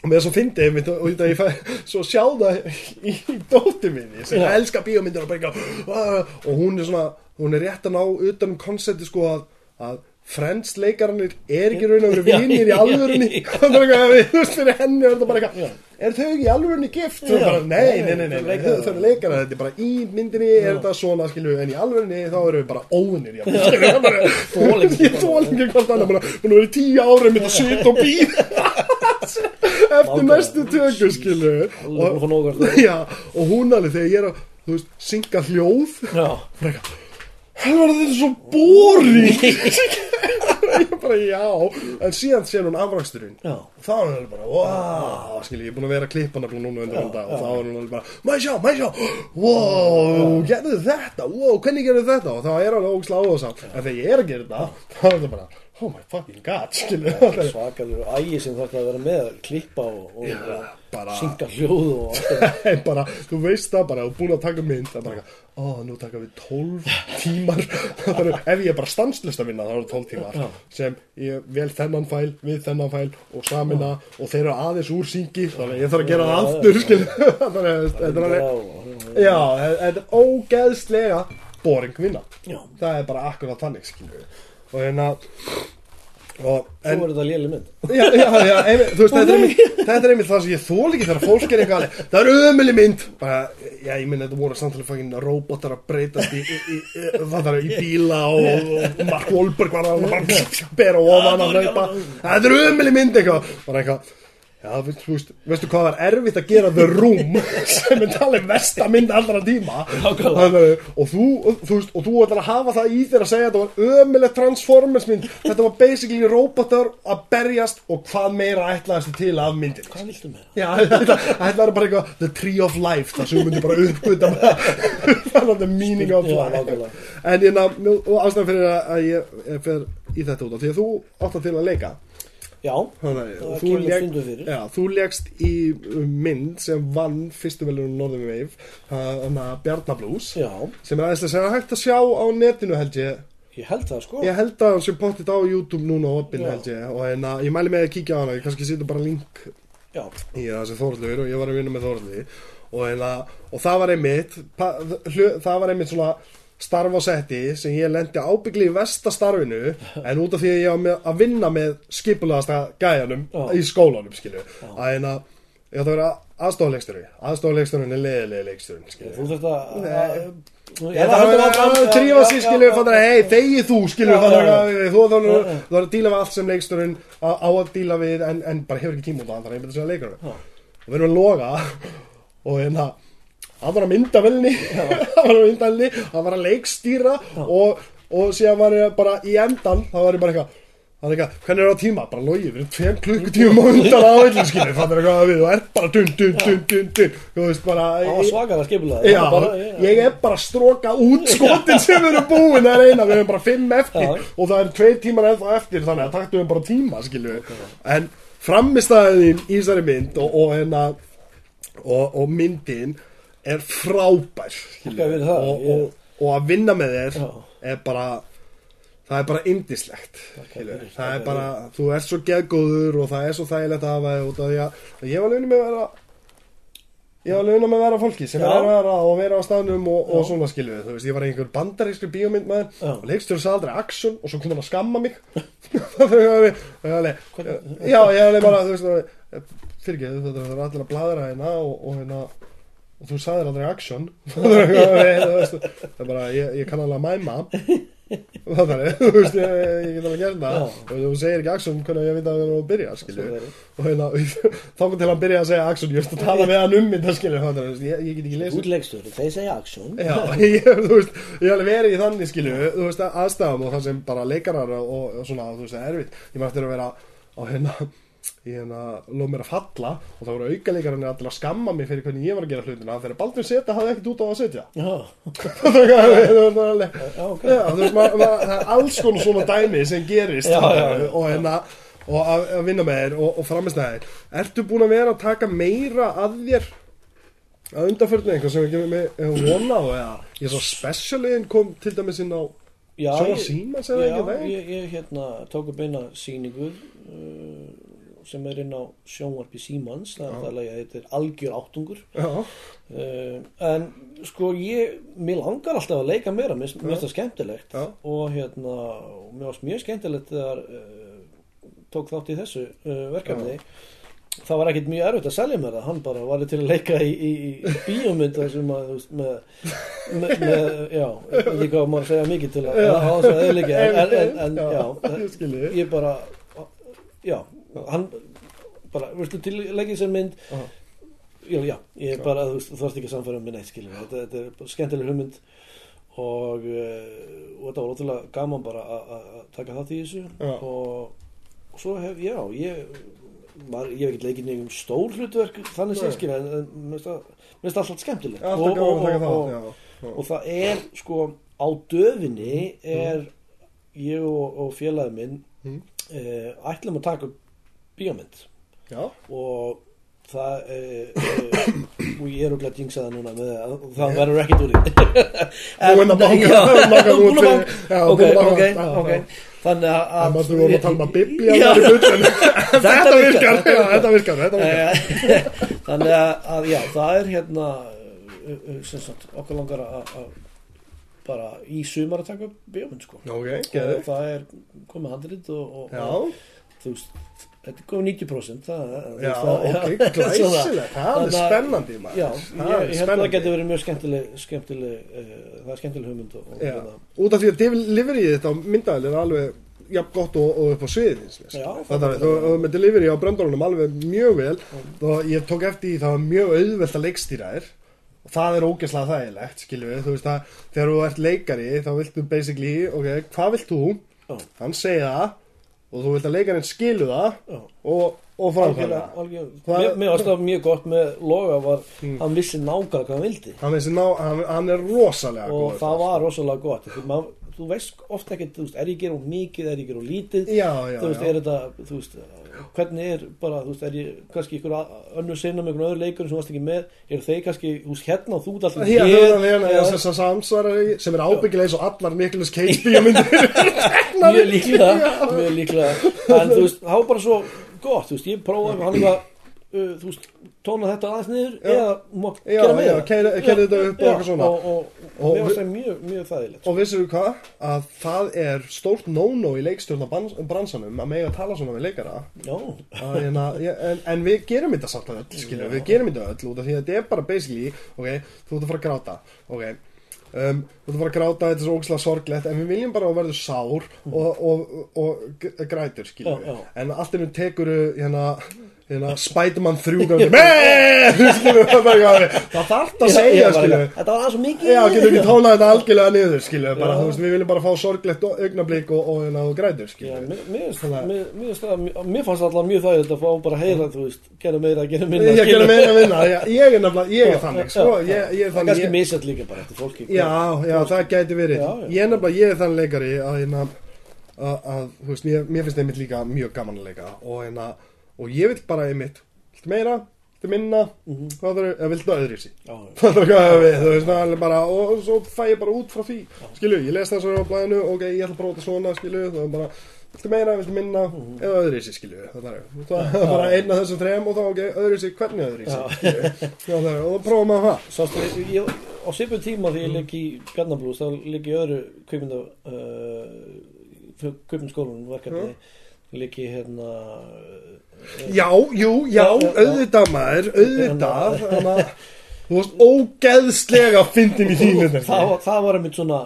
og með þess að fyndi einmitt og þetta ég fæ svo sjá það í, dóttir minni sem Já. elskar bíómyndir og og hún er svona, hún er rétt að ná utan um koncepti sko að, að Friends leikarannir er ekki raun og veru vinir í alvörunni það er eitthvað, við- þú veist, fyrir henni er þetta bara eitthvað er þau ekki í alvörunni gift? Já. bara, nei, nei, nei, nei, nei, þau eru leikarar þetta er bara í myndinni, er þetta svona, skilju en í alvörunni þá eru við bara það er bara, Þolingi. ég þólingi hvort annað, búin að búin að vera í tíu ára mitt [LAUGHS] að sita og býða eftir næstu tökur, skilju og hún alveg þegar ég er að, þú veist, synga hljóð Já, bara eitthvað Helvar þetta svo boring? [LAUGHS] Ég bara já En síðan sé hún afraksturinn. Já, Og þá er alveg bara Wow Skilji, ég er búin að vera að klippa nefnilega núna undir þetta Og þá er alveg bara ég sjá, ég sjá? Wow, gerðu þetta? Wow, hvernig gerðu þetta? Og þá er hann ógislega áhuga En þegar ég er að gera þetta Þá er þetta bara Oh my fucking god Skilji svakaður ægi sem þarf að vera með klippa og, og Já, bara- synga hljóð og allt það [LAUGHS] En bara, þú veist það bara, þú er búin að taka mynd, það er bara ó, nú taka við 12 tímar, [LAUGHS] ef ég er bara stanslist að vinna, þá er það 12 tímar, sem ég vel þennan fæl, við þennan fæl og samina og þeir eru aðeins úr syngi, þannig að ég þarf að gera það aftur, [LAUGHS] þannig að þetta er alveg, Já, þetta er ógeðslega boring vinna, já, það er bara akkurat þannig, skil, og hérna, og, svo er þetta léli mynd. [LAUGHS] Já, já, já, einmitt, þú veist, þetta er einmitt, þetta er einmitt það sem ég þól ekki þegar fólk er eitthvað alveg, [LAUGHS] það er ömuli mynd, bara, já, ég minn, þetta voru samtalið fangin robotar að breytast í, í, í, það er í bíla og, og Mark Wahlberg var að [LAUGHS] bara bera ofan að hlaupa, þetta er ömuli mynd eitthvað, bara eitthvað, já, þú veist, veistu hvað var erfitt að gera The Room, [LAUGHS] sem er talið versta mynd allra tíma. Þannig, og þú, þú veist, og þú ætlar að hafa það í þér að segja að þetta var ömulegt Transformers mynd. Þetta var basically robotar að berjast og hvað meira ætlaðist til af myndin Hvað viltu með? Já, [LAUGHS] þetta, var bara eitthvað The Tree of Life, það sem myndi bara uppgöta það var the meaning of life. En ég ná, og ástæðan fyrir að ég, ég fer í þetta út af því að þú átt að til að leika Já, Þannig, Það og kemur lék- stundum fyrir. Já, þú legst í um, mynd sem vann fyrstu velunum Northern Wave þannig að Bjarnablús sem er aðeins að segja hægt að sjá á netinu held ég. Ég held það sko. Ég held að hann sé pottit á YouTube núna á opinn held ég. Og en að ég mæli með að kíkja á hana ég kannski sýtu bara link Já, í það sem Þórlur og ég var að vinna með Þórlur og, og það var einmitt það var einmitt svona starf á setti sem ég lendi ábyggli í vestastarfinu en út af því að ég var að vinna með skipulaðasta gæjanum Já. í skólanum skilju að en að ég átti að vera aðstofleikstjóri aðstofleikstjórin er leiðilegi leikstjórin skilju þú þurft að það var að trífa sig skilju hei, þegi þú skilju þú þarf að díla við allt sem leiksturinn á að díla við en, bara hefur ekki tíma út á hann þannig að ég byrja að segja leikur Já. og við erum að loga og hérna hann var að mynda velni [LAUGHS] hann var að mynda velni hann var að leikstýra og, og síðan var ég bara í endan þá var ég bara eitthvað Það er eitthvað, hvernig er það á tíma? Bara logið, við erum tveim klukkutíum á undan á öllum er eitthvað að við, þú ert bara dun, dun, dun, dun, dun, þú veist bara, Það var svakalega skipulega Já, ég er bara að stróka út skotin sem við erum búin það er eina, við erum bara fimm eftir Já. og það er tveir tímar ennþá eftir þannig að taktu við bara tíma, skilju en framistæðin í þessari mynd og, og, hérna, og, og myndin er frábær fyrir það, og, ég- og, og að vinna með þér Já. er bara það er bara indislegt skilju. fyrir, það er bara, þú ert svo geðgóður og það er svo þægilegt að hafa þig út af því að ég var launin með að vera Ég var launum að vera fólki sem Já. er erfara og vera á staðnum og, og svona skilju Þú veist, ég var einhver bandarískri bíómynd maður og leikstjóri sagði aldrei action og svo kom hann að skamma mig Það er alveg- það er Já, ég er alveg bara, þú veist, fyrirgeðu, þetta er allir að bladra hérna og, og hérna og þú sagðir aldrei action. [LAUGHS] Það er það er bara, ég, ég kann alveg að mæma. Það er, þú veist, ég, ég get alveg gert það. Já. og þú segir ekki action, hvernig ég veit að við erum að byrja, er það. og hérna, [LAUGHS] þá kom til að byrja að segja action, ég veist að tala við hann um þetta, skilju það er, ég, ég get ekki lesið. Útleikstöru, þeir segja action. Já, [LAUGHS] ég, þú veist, ég hef alveg verið í þannig skilju, þú veist, aðstæðum og það sem bara leikarar og, og svona, þú veist, það er erfitt. Ég maður eftir að vera á hérna í hérna, lof mér að falla og það voru aukaleikarinn að skamma mig fyrir hvernig ég var að gera hlutina. Þegar Baldur setja hafði ekkert út á að setja. Það það er alls konar svona dæmi sem gerist Já, já, já. og hérna og að, að vinna með þér og, og framist þér Ertu búin að vera að taka meira að þér að undanförnu? Eitthvað sem við gefum með vona á eða ég svo specialiðin kom til dæmis inn á Svona ég- síma, segðu já, ekki? Það? ég, ég hérna tók upp eina sýningu uh, sem er inn á sjónvarpi Símans það, Já. það er lagið heitir Algjör áttungur. Já, uh, en sko ég mér langar alltaf að leika meira mér finnst það skemmtilegt. Já. og hérna mér varst mjög skemmtilegt þegar uh, tók þátt í þessu uh, verkefni. Það var ekkert mjög erfitt að selja mér það. Hann bara var til að leika í, í, í bíómynd þar sem að með, með, með já, ekki hvað maður að segja mikið til að Já. þess að eðlika en, en, en, Já, já, ég bara já, hann bara, veistu, til leikið sem mynd. Já. já, já, ég er bara, þú þarfst ekki að samfæra um minn eitt skilur, þetta, þetta er skemmtileg hugmynd og, uh, og þetta var ótrúlega gaman bara að- taka þátt í þessu. Og, og svo hef, já, ég var, ég hef ekki leikið nefnum stór hlutverk þannig Nei. sé skilja en mér finnst það- það alltaf skemmtilegt. Alltaf og, og, og, það og, það er sko á döfinni er ég og, félagið minn Mm. uh, ætlum að taka bíómynd. Já, og það e, e, [COUGHS] og ég er okkur að jinxa það núna með að það verður ekkert úr því. Búin að banga- Já, banga út búin að banga. ok, ok, ok. Þannig að en maður vorum að tala um að [LAUGHS] það er þetta virkar þetta virkar, Eh, [LAUGHS] þannig að, já, það er hérna okkur langar að bara í sumar að taka bíómynd sko. Ok, og geður það er komið handrið og, og, og þú veist, þetta er komið 90% það, þú já, það- ok, [LAUGHS] svona. glæsilegt Það er spennandi Já, Það ég, held að það geti verið mjög skemmtileg, skemmtileg uh, það er skemmtileg hugmynd og, og hérna, út af því að deliveryið þetta á myndaðil er alveg jafn gott og, og upp á Þetta það- er, og með delivery á bröndunum alveg mjög vel. Og ég tók eftir í það var mjög auðvelt að leikstýra þér. Og það er ógeðslega þægilegt skiljum við, þú veist að þegar þú ert leikari þá viltu basically, ok, hvað vilt þú? Hann segja það og þú vilt að leikarinn skilu það og, og. Það- Mér, varst það mjög gott með Loga var, Mm. hann vissi nákvæmlega hvað hann vildi hann, ná, hann, hann er rosalega og góður það þar. var rosalega gott þú, mað, þú veist ofta ekki, þú veist, er ég að gera of mikið er ég að gera of lítið já, já, þú veist, já. er þetta, þú veist hvernig er bara, þú veist, er ég kannski ykkur önnur sinna með einhvern öðru leikur sem varst ekki með, eru þeir kannski, þú veist, hérna og þú alltaf Hér, hér, hérna, hérna, eða- þess að samsvarari sem er ábyggilega eins og allar Nicolas Cage [LAUGHS] bíómyndir. [LAUGHS] Mjög líklega, mjög líklega. En þú veist, það var bara svo gott, þú veist, ég prófaði hann eitthvað uh, þú veist, tóna þetta aðeins niður Já. eða Já, gera meira? já, keyra- keyra þetta upp og eitthvað svona. og, og, og, Og mér var við- það mjög, mjög þægilegt Og vissum við hvað? Að það er stórt no-no í leikstjórna bransanum að mega tala svona við leikara. Já, Að hérna, en, en við gerum þetta samt að öll skilur, við. Gerum þetta öll út af því að þetta er bara basically, ok, þú ert að fara að gráta ok, um, þú ert að fara að gráta þetta er svo ógislega sorglegt, en við viljum bara að þú verður sár og, og, grætur Já, já. en allt innum tekur hérna, hérna Spiderman 3 gangi með skilur, það það þarf það að segja þetta var svo mikið. Já, getur ekki tónað þetta algjörlega niður, bara, veist, við viljum bara fá sorglegt augnablík og, og, og, og grætur, Já, mér, mér, að- mér, mér, það- fannst alltaf mjög þægilegt að fá bara að heyra, þú veist, gera meira, gera minna Ég gerum meira að vinna, ég, er nefnilega, ég er þannig, sko, ég, ég er Það þannig, kannski ég, misjætt líka bara eftir fólki já, já, það gæti verið, ég er nefnilega, ég er þannig leikari að, hérna, að, að, þú veist, mér, finnst einmitt líka mjög gaman að leika og, hérna, og ég vil bara einmitt, viltu meira, viltu minna, hvað þarf, eða viltu öðru í sí? Það er það er bara, og svo fæ ég bara út frá því, skilju, ég les það svo á blæðinu, ok, ég ætla að prófa þetta svona, skilju, það er bara, viltu meira, viltu minna, eða öðru í sig, skilju, það er, það er bara einn af þessum þrejum og þá, ok, öðru í sig, hvernig öðru í það er, og þá prófum maður það. Sástu, ég, ég, á svipu tíma því ég leik í Bjarnablús, þá leik ég öðru kveimunda uh, kveimundskólanum verkefni ég hérna uh, Já, jú, já, auðvitað maður, auðvitað, að þú varst ógeðslega fyndin í þínu [LAUGHS] það, var, það var einmitt svona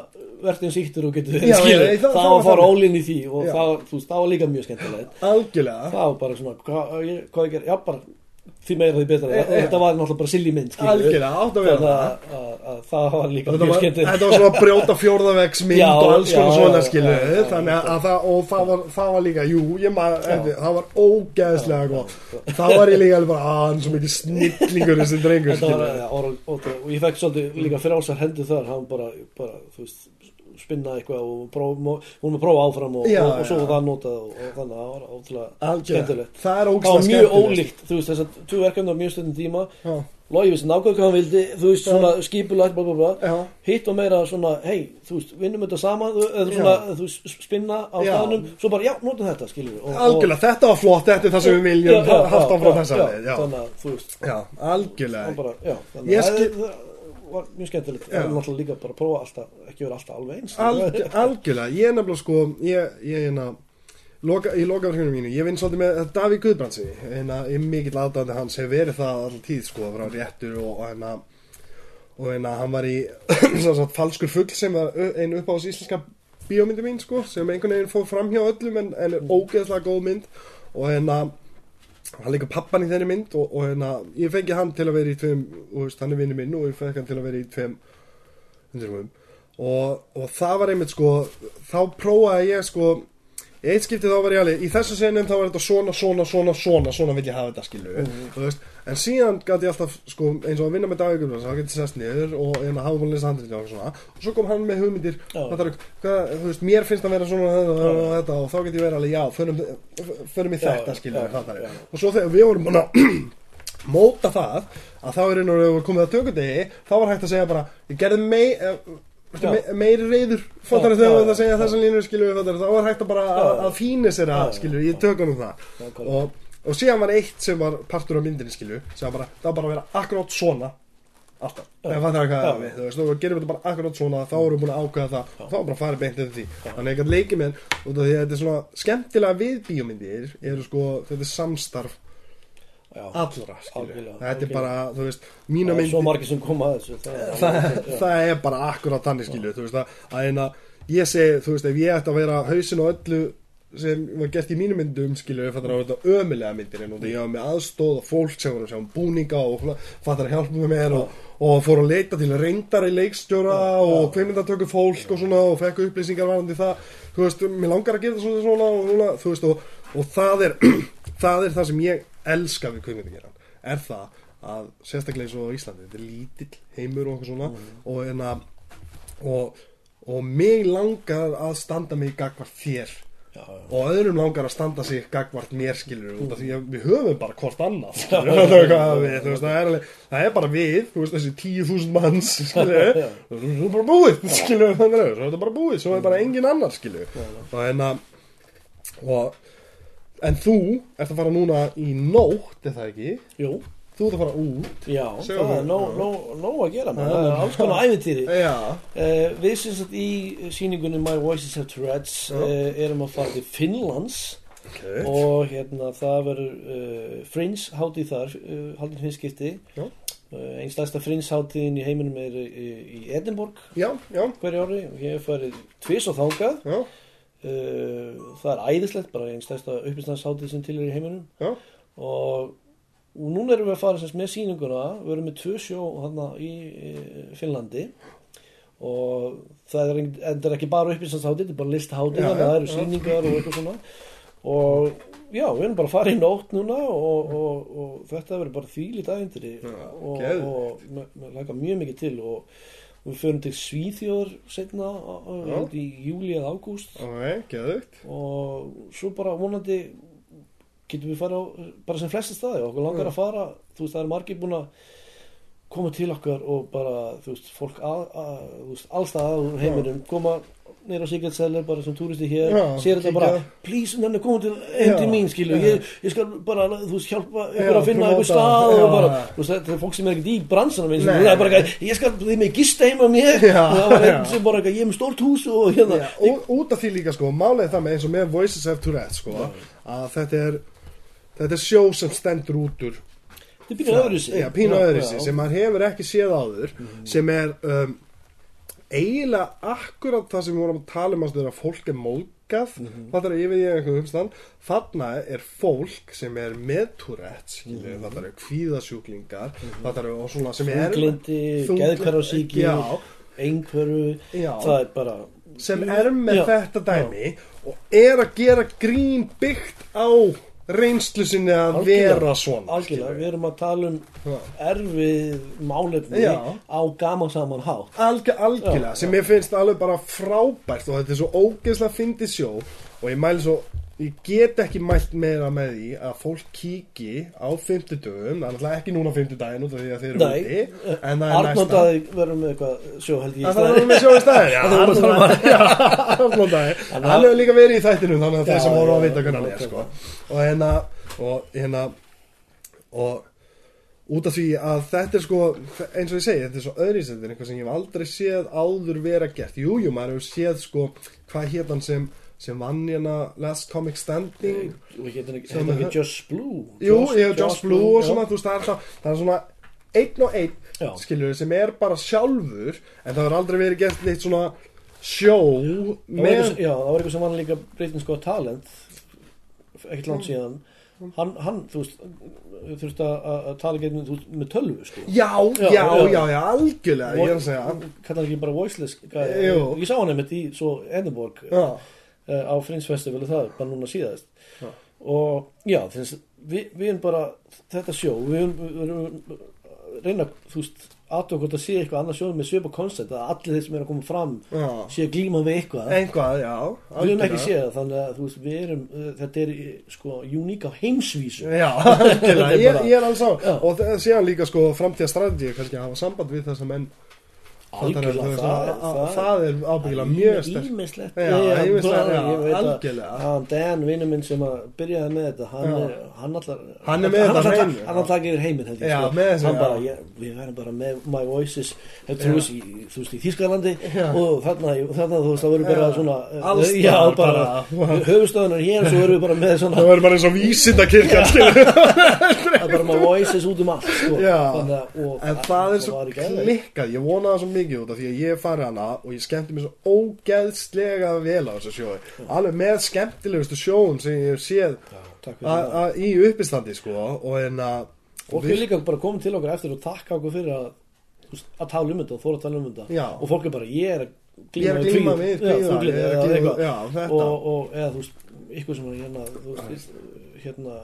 verðin sýttur og getur verið skilur. já, það- það, var að fara ólinn í því og það, veist, það var líka mjög skemmtilegt. Algjörlega, það var bara svona, hvað, ég, hvað ég ger já bara, því meira því betra. E- þetta var náttúrulega bara silly mynd algjörlega, átt að vera. Það. að, að, að það var líka mjög skemmtilegt. þetta var svona [LAUGHS] brjóta fjórðavegs mynd Já, og alls konar svona skilu þannig að, það, og það var, það var líka jú, ég maður, það var ógeðslega gott. Þá var ég líka alveg bara að hann er svo mikið snillingur þessi drengur skilu og, ég fekk svolítið líka frjálsar hendur þar. Hann bara, bara þú veist spinna eitthvað og próf, hún var að prófa áfram og, Já, og, og svo var það notað og, og þannig að það var ótrúlega skemmtilegt. Það er það var mjög skemmtilegt. ólíkt, þú veist þess að tvo verkefni á mjög stundin tíma. Já. Logi vissi nákvæmlega hvað hann vildi þú veist svona skipulagt hitt og meira svona hei þú veist vinnum þetta saman þú- eða svona Já. þú veist spinna á staðnum svo bara já notum þetta skilur við algjörlega, þetta var flott, þetta er það sem við viljum haft áfram þessa leið, að algjörlega var mjög skemmtilegt. Er náttúrulega líka bara að prófa alltaf ekki vera alltaf alveg eins. Alg, algjörlega, ég er nefnilega sko ég, ég er loka, í lokaverkinu mínu, ég vinn svolítið með Davíð Guðbrandsi, hérna, ég er mikill aðdæðandi hans, hefur verið það alltaf tíð sko, vera réttur og hérna og hérna, hann var í [CLEARS THROAT] sagt, falskur fugl sem var ö- ein upp á þessu íslenska bíómyndi mín sko, sem einhvern veginn fór fram hjá öllum en, en ógeðslega góð mynd. Og hérna hann líka pappan í þeirri mynd og, og hérna, ég fengi hann til að vera í tveim, og veist, hann er vinnu minn og ég fengi hann til að vera í tveim undirfum og, og það var einmitt sko þá prófaði ég sko skipti þá var ég alveg, í þessu senum þá var þetta svona, svona, svona, svona, svona vil ég hafa þetta skilu þú veist, en síðan gæti ég alltaf sko, eins og að vinna með Guðbrands þá gæti ég sest niður og að hafa búin að lesa handrið og svona, og svo kom hann með hugmyndir er, hvað, veist, mér finnst að vera svona og þetta og þá gæti ég vera alveg, já, förum, Já, þetta það já. og svo þegar við vorum að [CLEARS THROAT] móta það að þá er einu og við vorum komið að tökudegi þá var hægt að segja bara ég gerði mei, eh, me, meiri reyður fattar já, við það segja já. þessar línur skilur við fattar þá var hægt að bara að, að fína sér að skilur ég tökunum það. Nákvæmlega. og, og síðan var eitt sem var partur af myndinni skilur sem var bara, það var bara að vera akkurát svona. Alltaf, ef það er hvað það við þú veist, þá gerum við þetta bara akkurát svona þá erum við búin að ákveða það. Og þá er bara að fara beint yfir því. Þannig að ég gæti leikið með út af því að þetta er svona skemmtilega við bíómyndir eru sko, þetta er samstarf já. allra Algjörlega, þetta er bara, þú veist, mína það er þessu það, það, það er bara akkurat þannig skilu þú veist að, að eina, ég segi, þú veist ef ég ætti að vera hausin og öllu sem var gert í mínu myndum skilu fattar að þetta ömulega myndir en ég var með aðstóð og fólk sem voru að sjá um búninga og fattar að hjálpa með mér og, og fór að leita til reyndari leikstjóra og kveimyndatöku fólk og svona og fekk upplýsingar varandi það. Þú veist, mér langar að gera það svona, svona, og svona þú veist og, og það er [CLEARS THROAT] það er það sem ég elska við kveimyndageran er það að sérstaklega eins og Íslandi þetta er lítill heimur og eitthvað svona og, enna, og, og mig langar að standa mig gagvart þér Já, já. og öðrum langar að standa sig gagvart mér skilur út af því að við höfum bara hvort annað [LAUGHS] það, er þú það, er það bara við þú veist, þessi tíu þúsund manns skilur, svo [LAUGHS] er bara búið skilur, að svo er bara búið, svo er bara engin annar skilur og en að og, en þú ert að fara núna í nótt, er það ekki? Jú, þú ert að fara út. Já, Segðu það er nóg nó, nó að gera man. Já, það er alls konar æfintýri uh, [LAUGHS] Við sem sagt í síningunni My Voices Have Tourette's Já. uh, erum að fara til Finnlands. Ok. Og hérna það verður uh, Fringe hátíð þar uh, haldin finnskipti. Uh, stærsta Fringe hátíðin í heiminum er í, í Edinborg. Já, já, hverju ári. Og ég hef farið tvis og uh, það er æðislegt bara einn stærsta uppistandshátíð sem til er í heiminum. Já. Og, og núna erum við að fara sem sagt með sýninguna. Við erum með tvö sjó þarna í, Finnlandi. Og það er, er ekki bara uppistandshátíð þetta er bara að það eru já. sýningar og eitthvað svona. Og já, við erum bara að fara í nótt núna og, og, og þetta verður bara þvílít Já, og, og með laka mjög mikið til og við förum til Svíþjóður setna í júli eða ágúst. Og svo bara vonandi getum við fara á bara sem flesti staði okkur langar að fara þú veist það er margir búin að koma til okkar og bara þú veist fólk allstað úr heiminum koma neyra á Cellar bara sem túristi hér Já, sér þetta bara please nenni koma til heim til mín skilu ég, ég skal bara þú veist hjálpa ykkur að finna ykkur stað og bara þú veist þetta er fólk sem er ekkert í bransanum eins og það er bara eitthvað ég skal þið með gista heima á mér. Já, og það var einn sem bara eitthvað ég er með stórt hús og hérna. Já, og, út af því líka sko, er það með eins og með Voices of Tourette sko, að þetta er þetta er sjó sem stendur út úr þetta er pínu öðru sig já, pínu öðru sig, sem maður hefur ekki séð áður sem er um, eiginlega akkurat það sem við vorum að tala um að fólk er móðgað mm -hmm. það er yfir ég einhvern umstand þarna er fólk sem er með Tourette skilur, mm það er kvíðasjúklingar það er og svona sem er þunglindi, já. Já. það er bara sem er með Já. þetta dæmi og er að gera grín byggt á reynslu sinni að Algjörlega. vera svona algjörlega, við erum að tala um Já. erfið málefni Já. á gaman saman hátt Algjör, algjörlega, Já, sem ég finnst alveg bara frábært og þetta er svo ógeðslega fyndið sjó og ég mæli svo ég get ekki mælt meira með því að fólk kíki á 50 dögum, það er náttúrulega ekki núna 50 daginn út af því að þeir eru úti en það er næsta Arnóndaði verður með eitthvað sjó held ég í Það staðinn. er með sjó í staðin, já, [LAUGHS] Það. Arnóndaði [LAUGHS] Hann hefur líka verið í þættinum þannig að þeir sem voru að vita hvernig hann er sko. og hérna og hérna og út af því að þetta er sko eins og ég segi, þetta er svo er eitthvað sem ég hef aldrei séð áður vera gert Jú, jú, maður hefur séð sko hvað hétt hann sem, sem vann hérna Last Comic Standing. Og hérna ekki, hérna er- Just Blue. Jú, hef Josh Blue og já. svona, veist, það er, það, það er svona einn og einn, Já. skilur sem er bara sjálfur, en það hefur aldrei verið gert neitt svona sjó var með, já, það var eitthvað sem vann líka Britain's Got Talent ekkert langt síðan. Hann, hann þú veist þurfti að tala gegnum veist, með tölvu sko. Já, já, Já, já, já. já, algjörlega, ég er að segja, kallar ekki bara voiceless ég sá hann einmitt í Edinborg. Já, á Fringe Festival og það, bara núna síðast. Já. og já, þess, við, við erum bara þetta sjó, við erum, reyna, þú veist aðtöku hvort að sé eitthvað annað sjóð með svipa koncept að allir þeir sem eru að koma fram já, sé að glíma við eitthvað. Einhvað, já, við erum ekki séð þannig að veist, erum uh, þetta er sko uník á heimsvísu. Já, [LAUGHS] er ég, ég er alls á og það síðan líka sko framtíða strategi kannski að hafa samband við þess að menn algjörlega, það, að- að- það er ábyggilega mjög sterk ímislegt algjörlega. hann Dan, vinnu minn sem að byrjaði með þetta hann er, hann allar Hann er allar gerir heiminn sko. með þessu, hann bara, við verðum bara með My Voices þú veist, í, Þískalandi og þarna, þú veist, það verður bara svona Alls já, bara, höfustöðunar hér svo verðum við bara með svona Það verður bara eins og vísindakirkjan skilur það er bara My Voices út um allt sko. En það er svo klikkað, ég vona það svo mikið út af því að ég hef farið hana og ég skemmti mér svo ógeðslega vel á þessu sjói. Alveg með skemmtilegustu sjóum sem ég hef séð Já, í uppistandi sko og en að Fólk er líka bara komið til okkur eftir og takka okkur fyrir að, að tala um þetta og þóra að tala um þetta. Og fólk er bara, ég er að er glíma við er glíma- já, þetta. og, og eða þú veist, ykkur sem er hérna þú veist, hérna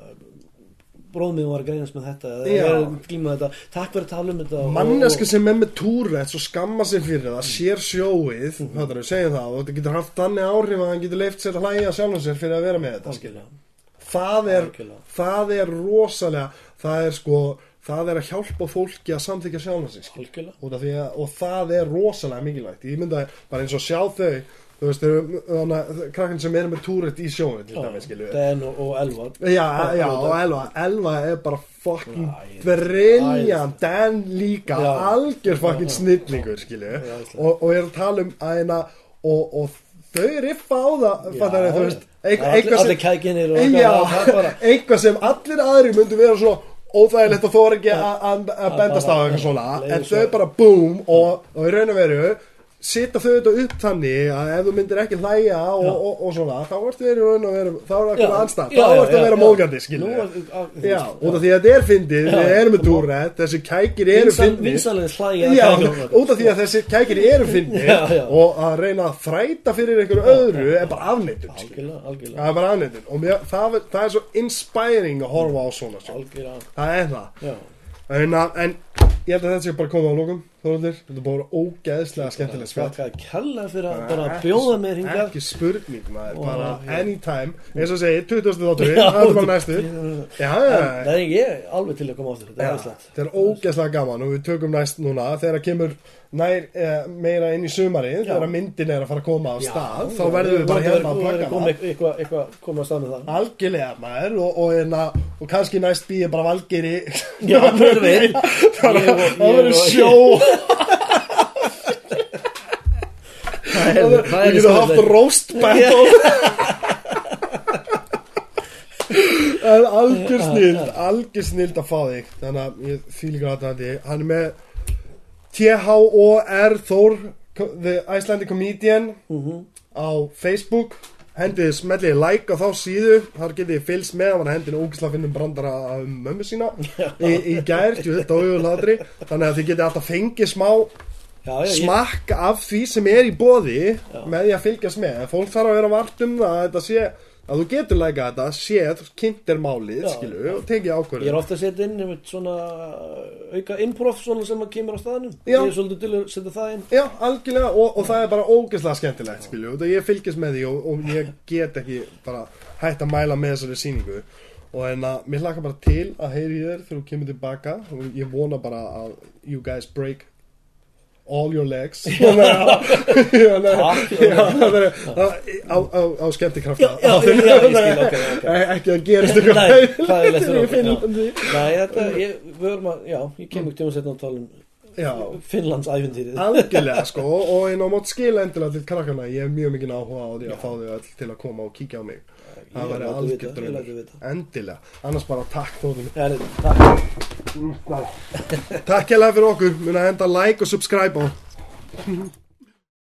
bróðmið var að greinast með þetta þetta, takk fyrir að tala um þetta og- manneski og- sem er með túrætt svo skamma sig fyrir það, sér sjóið Mhm. þetta er, segjum það, og þetta getur haft þannig áhrif að hann getur leift sér að hlæja sjálfum sér fyrir að vera með þetta það er, það er rosalega það er sko, það er að hjálpa fólki að samþykja sjálfum að, og það er rosalega mikilvægt. Ég mynda bara eins og sjá þau þú veist, þannig að krakkan sem er með túrætt í sjóið til dæmis, skilur Den og, og Elvar Já, já, og Elva. Elva er bara fucking brilljant Dan líka, Já. algjör fucking snillingur skilju, og, og er að tala um að hérna og, og þau riffa á það fattar þú veist, eitthvað, sem kækinir og já, það er bara [LAUGHS] eitthvað sem allir aðri myndu vera svona óþægilegt og þóra ekki að- bendast á eitthvað svona en svo- þau bara boom og, og í raun og veru setja þau þetta upp þannig að ef þú myndir ekki hlæja og, Já. og, og svona þá ertu verið raun og veru þá er eitthvað anstæð, já, þá ertu að vera móðgandi þú Já, út af því að þetta er fyndið, við erum með og- túrætt, þessi kækir eru fyndið Já, út af því að þessi kækir eru fyndið og að reyna að þræta fyrir einhverju öðru er bara algjörlega Það er bara afneitun. Og mér, það, það er svo inspiring að horfa á svona Það er það. Já. En, að- ég held að þetta sé bara komið á lókum Þorvaldur, þetta bara ógeðslega skemmtilegt spjall. Þakka kella fyrir að bara bjóða mér hingað. Ekki spurning maður, bara já. anytime. Eins og segi, 20. þáttur, Já, það [LAUGHS] er bara næstu Já, Það er ég alveg til að koma áttur Þetta er Já, aðeinslegt Þetta er ógeðslega gaman og við tökum næst núna þegar kemur nær eh, meira inn í sumarið Já. þegar myndin er að fara að koma á stað þá verðum við bara hérna að er komið eitthvað komið að stað með það algjörlega maður og, og, og, og kannski næst býði bara valgeri Já, [LAUGHS] það það verður sjó Það er- það við er getum haft roast battle. [LAUGHS] Það er algjör snild algjör snild að fá þig. Þannig að ég fýl ekki að þetta hann er með T-H-O-R Þór The Icelandic Comedian Mhm. á Facebook hendið smellið like á þá síðu þar getið þið fylgst með hann var hendin ógislega finnum brandara af mömmu sína. Í, í gær, þú þetta og hlátri þannig að þið getið alltaf fengið smá Já, já, ég- smakk af því sem er í bóði Já. með því að fylgjast með. Fólk þarf að vera vart um að þetta sé að þú getur læka þetta, séð, kynnt er málið, Já. skilu, og tekið Ég ákvörðin er ofta að setja inn einmitt svona auka improv svona sem að kemur á staðnum Já. Ég er svolítið til að setja það inn Já, algjörlega, og, og það er bara ógeðslega skemmtilegt, skilju, og ég fylgist með því og, og ég get ekki bara hægt að mæla með þessari sýningu og en að mér hlaka bara til að heyri þér þegar þú kemur tilbaka og ég vona bara að you guys break all your legs. [LAUGHS] Á, skemmtikrafta. [LAUGHS] Ég ekki að gerist eitthvað. [LAUGHS] ég, ég kem ekki tíma að setja á talum Já, Finnlands æfintýrið algjörlega sko og einn á mót skila endilega til krakkana ég hef mjög mikið áhuga á því að fá þau öll til að koma og kíkja á mig það Ég væri læt þau algjör vita, ég læt þau draumur endilega, annars bara takk þóðum nei, takk. Takk hérlega fyrir okkur, mun að henda like og subscribe á [LAUGHS]